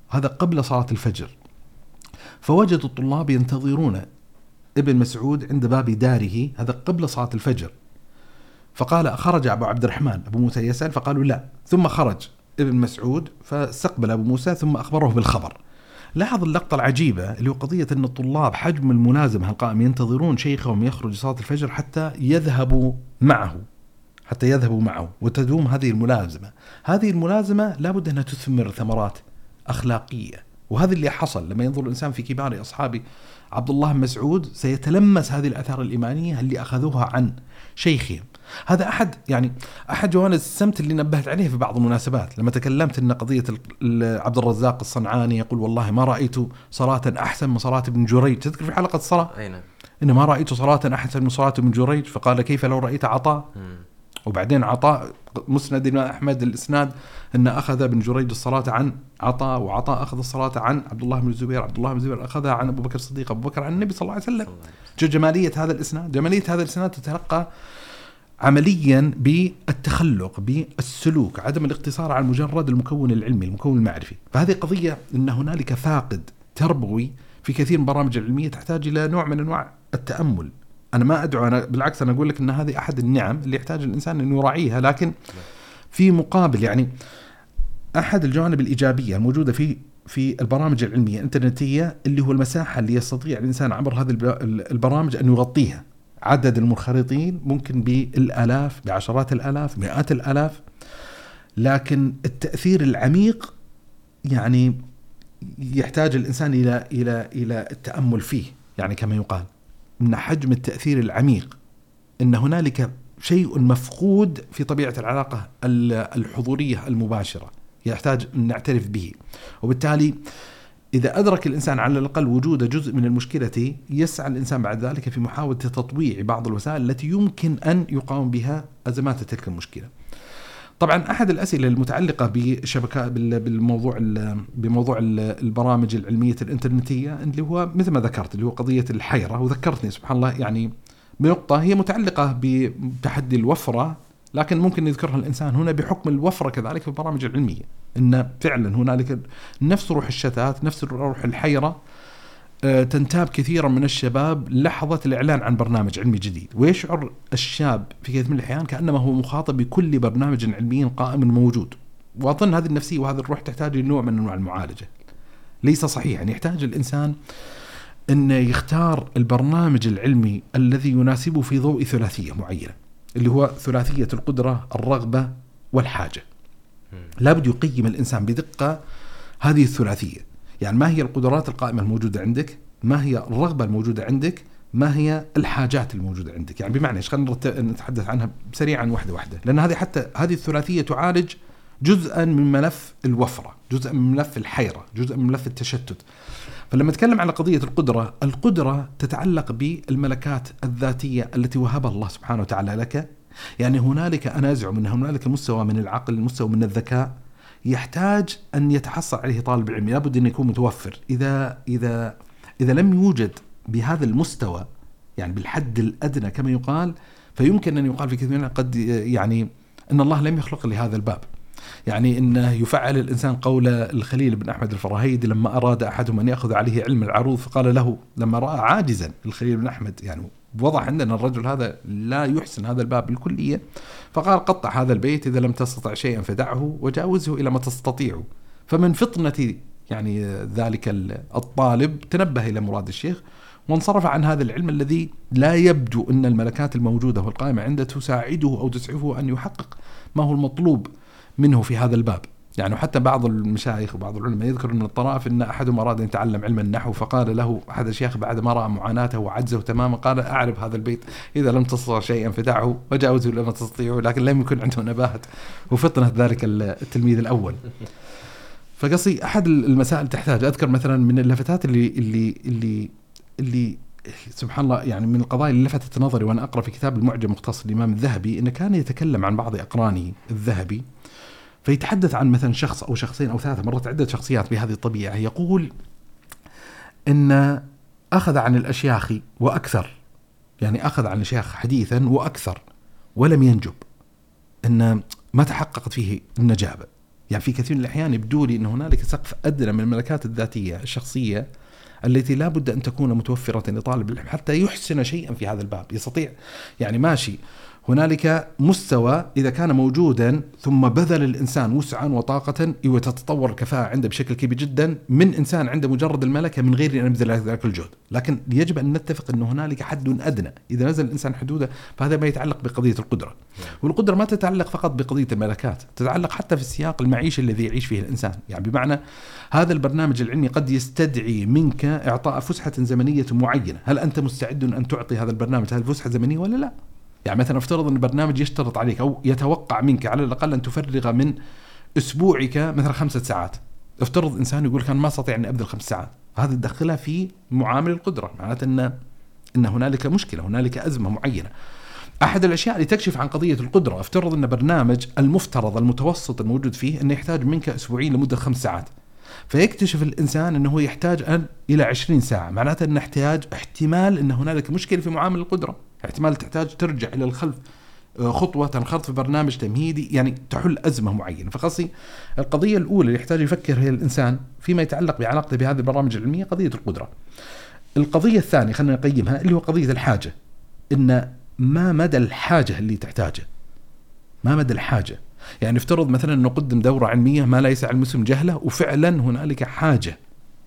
هذا قبل صلاة الفجر. فوجد الطلاب ينتظرون ابن مسعود عند باب داره هذا قبل صلاة الفجر. فقال خرج أبو عبد الرحمن أبو موسى يسأل فقالوا لا ثم خرج. ابن مسعود فاستقبل أبو موسى ثم أخبره بالخبر. لاحظ اللقطة العجيبة اللي هو قضية أن الطلاب حجم الملازمة القائم ينتظرون شيخهم يخرج صلاة الفجر حتى يذهبوا معه حتى يذهبوا معه وتدوم هذه الملازمة. هذه الملازمة لابد أنها تثمر ثمرات أخلاقية. وهذا اللي حصل لما ينظر الإنسان في كبار أصحاب عبد الله مسعود سيتلمس هذه الآثار الإيمانية اللي أخذوها عن شيخهم. هذا أحد يعني أحد جوانب السمت اللي نبهت عليه في بعض المناسبات. لما تكلمت أن قضية عبد الرزاق الصنعاني يقول والله ما رأيت صلاة أحسن من صلاة ابن جريج. تذكر في حلقة الصلاة؟ أي نعم. إن ما رأيت صلاة أحسن من صلاة ابن جريج. فقال كيف لو رأيت عطاء؟ وبعدين عطاء مسند الامام أحمد الإسناد إن أخذ ابن جريج الصلاة عن عطاء وعطاء أخذ الصلاة عن عبد الله بن الزبير عبد الله بن الزبير أخذها عن أبو بكر الصديق أبو بكر عن النبي صلى الله عليه وسلم. جمالية هذا الإسناد. جمالية هذا الإسناد تتلقى عمليا بالتخلق بالسلوك عدم الاقتصار على مجرد المكون العلمي المكون المعرفي. فهذه قضية إن هنالك فاقد تربوي في كثير من البرامج العلمية تحتاج إلى نوع من أنواع التأمل. أنا ما أدعو أنا بالعكس أنا أقول لك إن هذه أحد النعم اللي يحتاج الإنسان انه يراعيها لكن في مقابل يعني أحد الجوانب الإيجابية الموجودة في في البرامج العلمية الإنترنتية اللي هو المساحة اللي يستطيع الإنسان عبر هذه البرامج أن يغطيها. عدد المنخرطين ممكن بالآلاف بعشرات الآلاف مئات الآلاف. لكن التأثير العميق يعني يحتاج الإنسان إلى إلى إلى التأمل فيه. يعني كما يقال من حجم التأثير العميق أن هنالك شيء مفقود في طبيعة العلاقة الحضورية المباشرة يحتاج أن نعترف به. وبالتالي إذا أدرك الإنسان على الأقل وجود جزء من المشكلة يسعى الإنسان بعد ذلك في محاولة تطويع بعض الوسائل التي يمكن أن يقاوم بها أزمات تلك المشكلة. طبعا أحد الأسئلة المتعلقة بشبكات بالموضوع بموضوع البرامج العلمية الإنترنتية اللي هو مثل ما ذكرت اللي هو قضية الحيرة. وذكرتني سبحان الله يعني بنقطة هي متعلقة بتحدي الوفرة لكن ممكن يذكرها الإنسان هنا بحكم الوفرة كذلك في البرامج العلمية. إن فعلا هنالك نفس روح الشتات نفس روح الحيرة آه، تنتاب كثيرا من الشباب لحظة الإعلان عن برنامج علمي جديد. ويشعر الشاب في كثير من الأحيان كأنما هو مخاطب بكل برنامج علمي قائم موجود. وأظن هذه النفسية وهذه الروح تحتاج لنوع من أنواع المعالجة. ليس صحيح. يعني يحتاج الإنسان أن يختار البرنامج العلمي الذي يناسبه في ضوء ثلاثية معينة اللي هو ثلاثية القدرة الرغبة والحاجة. لابد يقيم الإنسان بدقة هذه الثلاثية. يعني ما هي القدرات القائمة الموجودة عندك؟ ما هي الرغبة الموجودة عندك؟ ما هي الحاجات الموجودة عندك؟ يعني بمعنى إيش؟ خلينا نتحدث عنها سريعا واحدة واحدة. لأن هذه حتى هذه الثلاثية تعالج جزءا من ملف الوفرة جزءا من ملف الحيرة جزءا من ملف التشتت. فلما نتكلم على قضية القدرة القدرة تتعلق بالملكات الذاتية التي وهبها الله سبحانه وتعالى لك يعني هنالك أنا أزعم أن هنالك مستوى من العقل مستوى من الذكاء يحتاج أن يتحصل عليه طالب العلم لابد أن يكون متوفر. إذا إذا إذا لم يوجد بهذا المستوى يعني بالحد الأدنى كما يقال فيمكن أن يقال في كثير من قد يعني أن الله لم يخلق لهذا الباب. يعني إنه يفعل الإنسان قول الخليل بن أحمد الفراهيدي لما أراد أحدهم أن يأخذ عليه علم العروض فقال له لما رأى عاجزا الخليل بن أحمد. يعني وضح عندنا الرجل هذا لا يحسن هذا الباب بالكلية فقال قطع هذا البيت إذا لم تستطع شيئا فدعه وجاوزه إلى ما تستطيع. فمن فطنة يعني ذلك الطالب تنبه إلى مراد الشيخ وانصرف عن هذا العلم الذي لا يبدو أن الملكات الموجودة والقائمة عنده تساعده أو تسعفه أن يحقق ما هو المطلوب منه في هذا الباب. يعني حتى بعض المشايخ وبعض العلماء يذكر من الطرائف إن احدهم أراد أن يتعلم علم النحو فقال له احد الشيخ بعد ما رأى معاناته وعجزه تماما قال أعرف هذا البيت إذا لم تستطع شيئا فدعه وجاوزه لما تستطيعه لكن لم يكن عنده نباهه وفطنة ذلك التلميذ الأول. فقصي أحد المسائل تحتاج. أذكر مثلا من اللفتات اللي اللي اللي اللي سبحان الله يعني من القضايا اللي لفتت نظري وأنا أقرأ في كتاب المعجم مختص الإمام الذهبي إنه كان يتكلم عن بعض اقرانه الذهبي. فيتحدث عن مثلا شخص أو شخصين أو ثلاثة مرت عدة شخصيات بهذه الطبيعة. يقول إن أخذ عن الأشياخ وأكثر يعني أخذ عن الأشياخ حديثا وأكثر ولم ينجب إن ما تحققت فيه النجابة. يعني في كثير من الأحيان يبدو لي إن هنالك سقف أدنى من الملكات الذاتية الشخصية التي لا بد أن تكون متوفرة لطالب العلم حتى يحسن شيئا في هذا الباب. يستطيع يعني ماشي هنالك مستوى إذا كان موجودا ثم بذل الإنسان وسعا وطاقة وتتطور الكفاءة عنده بشكل كبير جدا. من إنسان عنده مجرد الملكة من غير أن يبذل ذلك الجهد لكن يجب أن نتفق أن هنالك حد أدنى. إذا نزل الإنسان حدوده فهذا ما يتعلق بقضية القدرة. والقدرة ما تتعلق فقط بقضية الملكات تتعلق حتى في السياق المعيشي الذي يعيش فيه الإنسان. يعني بمعنى هذا البرنامج العلمي قد يستدعي منك إعطاء فسحة زمنية معينة. هل أنت مستعد أن تعطي هذا البرنامج؟ هذه الفسحة الزمنية ولا لا؟ يعني مثلا افترض أن البرنامج يشترط عليك أو يتوقع منك على الأقل أن تفرغ من أسبوعك مثلا خمسة ساعات. افترض إنسان يقول كان ما أستطيع أني أبذل خمس ساعات. هذا تدخلها في معامل القدرة معناته ان أن هنالك مشكلة هنالك أزمة معينة. أحد الأشياء اللي تكشف عن قضية القدرة افترض أن برنامج المفترض المتوسط الموجود فيه أنه يحتاج منك أسبوعين لمدة خمس ساعات. فيكتشف الإنسان إنه يحتاج أن إلى 20 ساعة معناته إنه احتاج احتمال إن هنالك مشكلة في معامل القدرة احتمال تحتاج ترجع إلى الخلف آه، خطوة تنخرط في برنامج تمهيدي يعني تحل أزمة معينة. فقصدي القضية الأولى اللي يحتاج يفكر هي الإنسان فيما يتعلق بعلاقته بهذه البرامج العلمية قضية القدرة. القضية الثانية خلينا نقيمها اللي هو قضية الحاجة إن ما مدى الحاجة اللي تحتاجه؟ ما مدى الحاجة؟ يعني افترض مثلا أنه قدم دورة علمية ما لا يسع المسلم جهلة وفعلا هنالك حاجة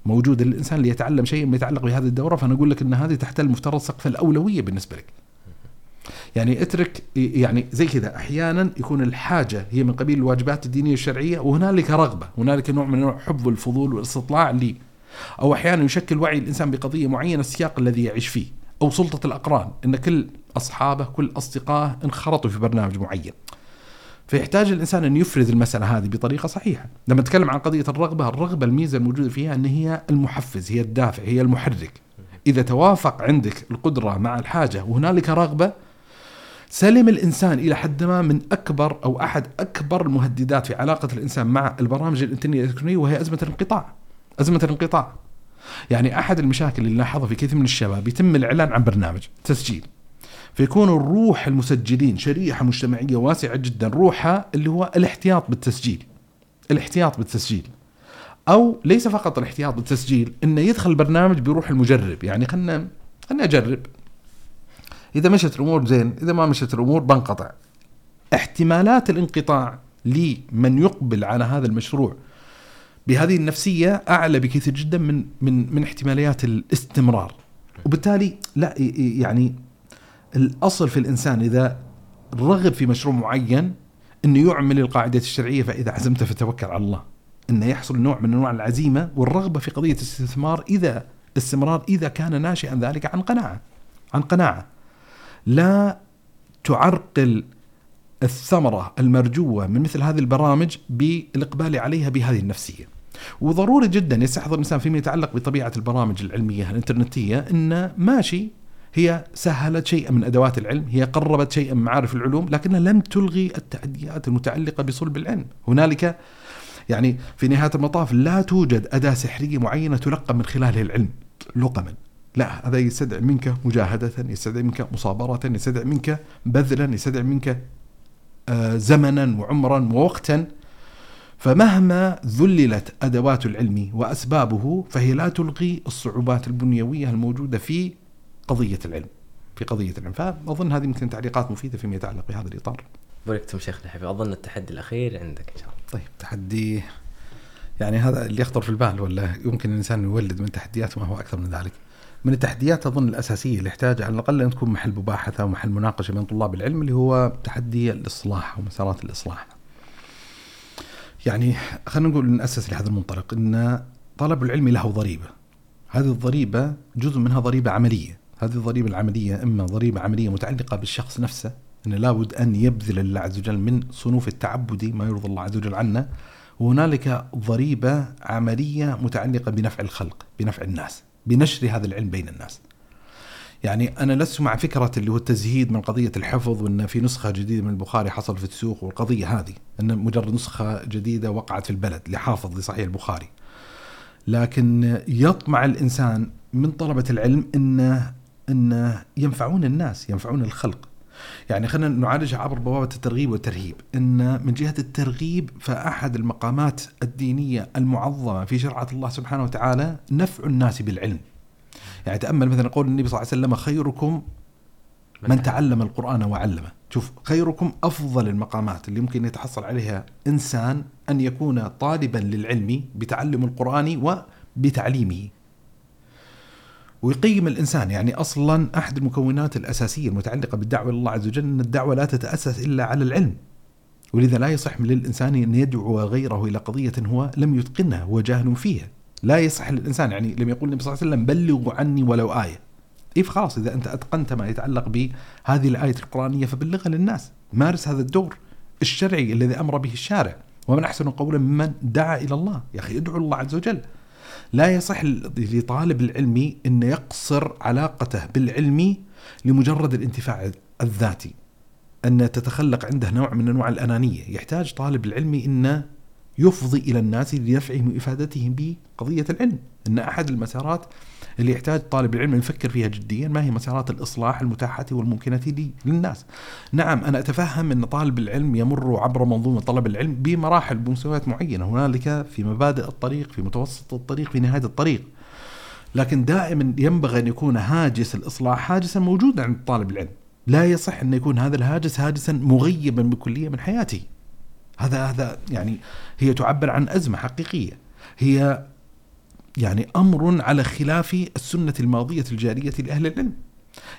موجودة للإنسان ليتعلم شيء يتعلق بهذه الدورة فانا أقول لك إن هذه تحتل مفترض سقف الأولوية بالنسبة لك. يعني اترك يعني زي كذا أحيانا يكون الحاجة هي من قبيل الواجبات الدينية الشرعية وهنالك رغبة، هنالك نوع من حب والفضول والاستطلاع لي. أو أحيانا يشكل وعي الإنسان بقضية معينة السياق الذي يعيش فيه، أو سلطة الأقران، إن كل أصحابه كل أصدقائه انخرطوا في برنامج معين. فيحتاج الإنسان أن يفرز المسألة هذه بطريقة صحيحة، لما نتكلم عن قضية الرغبة، الرغبة الميزة الموجودة فيها أن هي المحفز، هي الدافع، هي المحرك. إذا توافق عندك القدرة مع الحاجة وهنالك رغبة سلم الإنسان إلى حد ما من أكبر أو أحد أكبر المهددات في علاقة الإنسان مع البرامج الانترنيه الإلكترونية وهي أزمة الانقطاع. أزمة الانقطاع. يعني أحد المشاكل اللي نلاحظها في كثير من الشباب يتم الإعلان عن برنامج تسجيل فيكون الروح المسجلين شريحة مجتمعية واسعة جدا روحها اللي هو الاحتياط بالتسجيل. الاحتياط بالتسجيل. أو ليس فقط الاحتياط بالتسجيل إنه يدخل البرنامج بروح المجرب. يعني خلنا خلنا أجرب. إذا مشت الأمور زين إذا ما مشت الأمور بنقطع. احتمالات الانقطاع لمن يقبل على هذا المشروع بهذه النفسية أعلى بكثير جدا من من من احتماليات الاستمرار. وبالتالي لا يعني الأصل في الإنسان إذا رغب في مشروع معين إنه يعمل القاعدة الشرعية فإذا عزمت فتوكل على الله إنه يحصل نوع من أنواع العزيمة والرغبة في قضية الاستثمار إذا الاستمرار إذا كان ناشئا ذلك عن قناعة عن قناعة لا تعرقل الثمرة المرجوة من مثل هذه البرامج بالإقبال عليها بهذه النفسية. وضروري جدا يستحضر الإنسان فيما يتعلق بطبيعة البرامج العلمية الإنترنتية إنه ماشي هي سهلت شيئا من أدوات العلم، هي قربت شيئا من معارف العلوم، لكنها لم تلغي التحديات المتعلقة بصلب العلم، هنالك يعني في نهاية المطاف لا توجد أداة سحرية معينة تلقى من خلالها العلم لقما. لا هذا يستدعي منك مجاهدة يستدعي منك مصابرة يستدعي منك بذلا يستدعي منك آه، زمنا وعمرا ووقتا. فمهما ذللت أدوات العلم وأسبابه فهي لا تلغي الصعوبات البنيوية الموجودة في قضية العلم. في قضية العلم، فأظن هذه يمكن تعليقات مفيدة فيما يتعلق بهذا الإطار. باركتم شيخنا الحبيب، أظن التحدي الأخير عندك إن شاء الله. طيب تحدي يعني هذا اللي يخطر في البال ولا يمكن الإنسان يولد من تحديات ما هو أكثر من ذلك. من التحديات أظن الأساسية اللي يحتاج على الأقل أن تكون محل مباحثة ومحل مناقشة بين طلاب العلم اللي هو تحدي الإصلاح ومسارات الإصلاح. يعني خلينا نقول نأسس لهذا المنطلق إن طلب العلم له ضريبة. هذه الضريبة جزء منها ضريبة عملية، هذه الضريبه العملية إما ضريبة عملية متعلقة بالشخص نفسه انه لابد أن يبذل الله عز وجل من صنوف التعبد ما يرضي الله عز وجل عنا وهنالك ضريبة عملية متعلقة بنفع الخلق، بنفع الناس. بنشر هذا العلم بين الناس يعني أنا لست مع فكرة اللي هو التزهيد من قضية الحفظ وأن في نسخة جديدة من البخاري حصل في السوق والقضية هذه أن مجرد نسخة جديدة وقعت في البلد لحافظ لصحيح البخاري لكن يطمع الإنسان من طلبة العلم أن أن ينفعون الناس ينفعون الخلق. يعني خلينا نعالجها عبر بوابة الترغيب والترهيب. إن من جهة الترغيب فأحد المقامات الدينية المعظمة في شرعة الله سبحانه وتعالى نفع الناس بالعلم. يعني تأمل مثلا قول النبي صلى الله عليه وسلم خيركم من تعلم القرآن وعلمه. شوف خيركم أفضل المقامات اللي ممكن يتحصل عليها إنسان أن يكون طالبا للعلم بتعلم القرآن وبتعليمه. ويقيم الإنسان يعني أصلا أحد المكونات الأساسية المتعلقة بالدعوة إلى الله عز وجل أن الدعوة لا تتأسس إلا على العلم. ولذا لا يصح للإنسان أن يدعو غيره إلى قضية هو لم يتقنها هو جاهل فيها. لا يصح للإنسان يعني لما يقول النبي صلى الله عليه وسلم بلغوا عني ولو آية. إيه خلاص إذا أنت أتقنت ما يتعلق بهذه الآية القرآنية فبلغها للناس، مارس هذا الدور الشرعي الذي أمر به الشارع، ومن أحسن قولا ممن دعا إلى الله، يا أخي ادعو الله عز وجل. لا يصح لطالب العلم أن يقصر علاقته بالعلم لمجرد الانتفاع الذاتي أن تتخلق عنده نوع من أنواع الأنانية. يحتاج طالب العلم أن يفضي إلى الناس لنفعهم وإفادتهم بقضية العلم. أن أحد المسارات اللي يحتاج طالب العلم يفكر فيها جديا ما هي مسارات الإصلاح المتاحة والممكنة للناس. نعم أنا أتفهم أن طالب العلم يمر عبر منظومة طلب العلم بمراحل بمستويات معينة هنالك في مبادئ الطريق في متوسط الطريق في نهاية الطريق. لكن دائما ينبغي أن يكون هاجس الإصلاح هاجسا موجودا عند طالب العلم. لا يصح أن يكون هذا الهاجس هاجسا مغيبا بكلية من حياته. هذا هذا يعني هي تعبر عن أزمة حقيقية. هي يعني أمر على خلاف السنة الماضية الجارية لأهل العلم.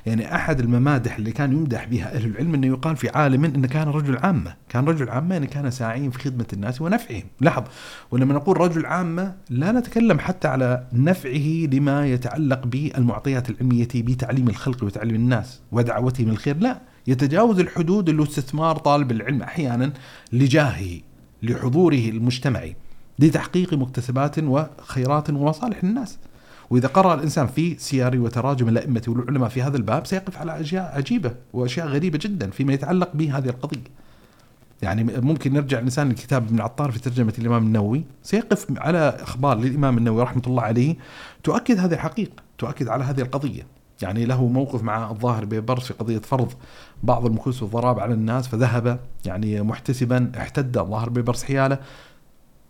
يعني أحد الممادح اللي كان يمدح بها أهل العلم إنه يقال في عالم إنه كان رجل عامة، كان رجل عامة يعني كان ساعيا في خدمة الناس ونفعهم، لاحظ ولما نقول رجل عامة لا نتكلم حتى على نفعه لما يتعلق بالمعطيات العلمية بتعليم الخلق وتعليم الناس ودعوتهم الخير، لا يتجاوز الحدود اللي استثمار طالب العلم أحيانا لجاهه لحضوره المجتمعي. لتحقيق مكتسبات وخيرات ومصالح الناس وإذا قرأ الإنسان في سير وتراجم الأئمة والعلماء في هذا الباب سيقف على أشياء عجيبة وأشياء غريبة جدا فيما يتعلق بهذه القضية. يعني ممكن نرجع الإنسان لكتاب ابن عطار في ترجمة الإمام النووي. سيقف على أخبار للإمام النووي رحمة الله عليه. تؤكد هذه الحقيقة تؤكد على هذه القضية. يعني له موقف مع الظاهر ببرس في قضية فرض بعض المكوس والضرائب على الناس فذهب يعني محتسبا احتد الظاهر ببرس حياله.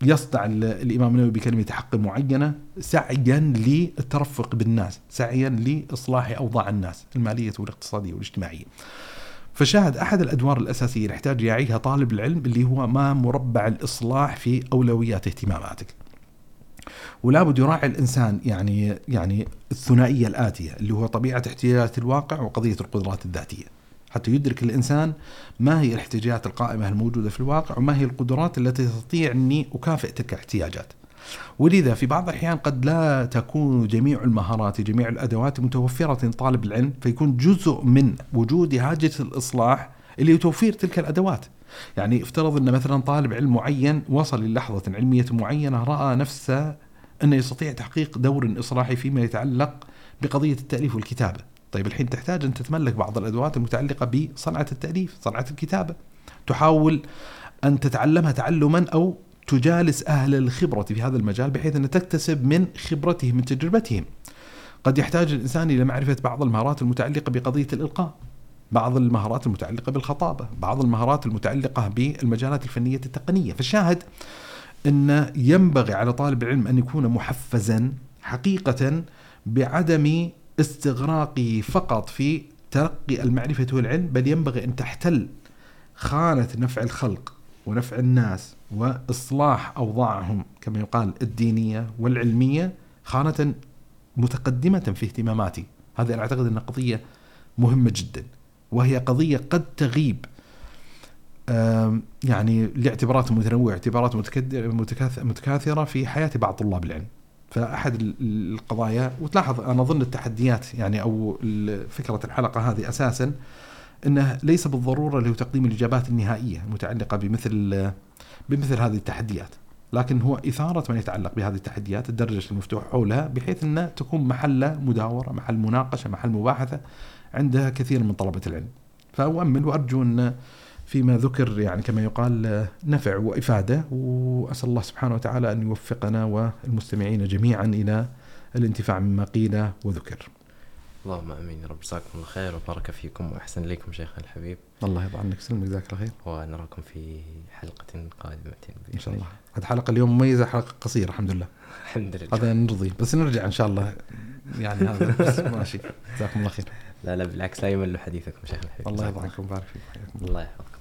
يصدع الإمام النووي بكلمة حق معينة سعيا للترفق بالناس، سعيا لإصلاح أوضاع الناس المالية والاقتصادية والاجتماعية. فشاهد أحد الأدوار الأساسية اللي يحتاج يعيها طالب العلم اللي هو ما مربع الإصلاح في أولويات اهتماماتك. ولا بد يراعي الإنسان يعني يعني الثنائية الآتية اللي هو طبيعة احتياجات الواقع وقضية القدرات الذاتية. حتى يدرك الإنسان ما هي الاحتياجات القائمة الموجودة في الواقع وما هي القدرات التي تستطيع أني أكافئ تلك الاحتياجات. ولذا في بعض الأحيان قد لا تكون جميع المهارات جميع الأدوات متوفرة لطالب العلم فيكون جزء من وجود حاجة الإصلاح اللي توفير تلك الأدوات. يعني افترض أن مثلا طالب علم معين وصل للحظة علمية معينة رأى نفسه أنه يستطيع تحقيق دور إصلاحي فيما يتعلق بقضية التأليف والكتابة. طيب الحين تحتاج أن تتملك بعض الأدوات المتعلقة بصنعة التأليف صنعة الكتابة. تحاول أن تتعلمها تعلما أو تجالس أهل الخبرة في هذا المجال بحيث أن تكتسب من خبرتهم من تجربتهم. قد يحتاج الإنسان إلى معرفة بعض المهارات المتعلقة بقضية الإلقاء بعض المهارات المتعلقة بالخطابة بعض المهارات المتعلقة بالمجالات الفنية التقنية. فالشاهد أن ينبغي على طالب العلم أن يكون محفزا حقيقة بعدم استغراقه فقط في تلقي المعرفة والعلم بل ينبغي أن تحتل خانة نفع الخلق ونفع الناس وإصلاح أوضاعهم كما يقال الدينية والعلمية خانة متقدمة في اهتماماتي. هذا أنا أعتقد أنها قضية مهمة جدا وهي قضية قد تغيب يعني لاعتبارات متنوعة اعتبارات متكاثرة في حياة بعض طلاب العلم. فأحد القضايا وتلاحظ أنا أظن التحديات يعني أو فكرة الحلقة هذه أساسا أنه ليس بالضرورة له تقديم الإجابات النهائية المتعلقة بمثل بمثل هذه التحديات لكن هو إثارة ما يتعلق بهذه التحديات الدرجة المفتوح حولها بحيث أنها تكون محل مداورة محل مناقشة محل مباحثة عند كثير من طلبة العلم. فأؤمل وأرجو أن فيما ذكر يعني كما يقال نفع وإفادة. وأسأل الله سبحانه وتعالى أن يوفقنا والمستمعين جميعا إلى الانتفاع مما قيل وذكر. اللهم آمين يا رب. جزاكم الله خير وبارك فيكم وأحسن إليكم شيخنا الحبيب. الله يرضى عنك. سلم جزاك الله خير. ونراكم في حلقة قادمة إن شاء الله. هذه حلقة اليوم مميزة حلقة قصيرة الحمد لله. الحمد لله. هذا نرضي بس نرجع إن شاء الله. يعني هذا بس ماشي. جزاكم الله خير. لا لا بالعكس لا يمل حديثكم شيخنا الحبيب. الله يرضى عنكم. ويبارك فيكم. الله يحفظكم.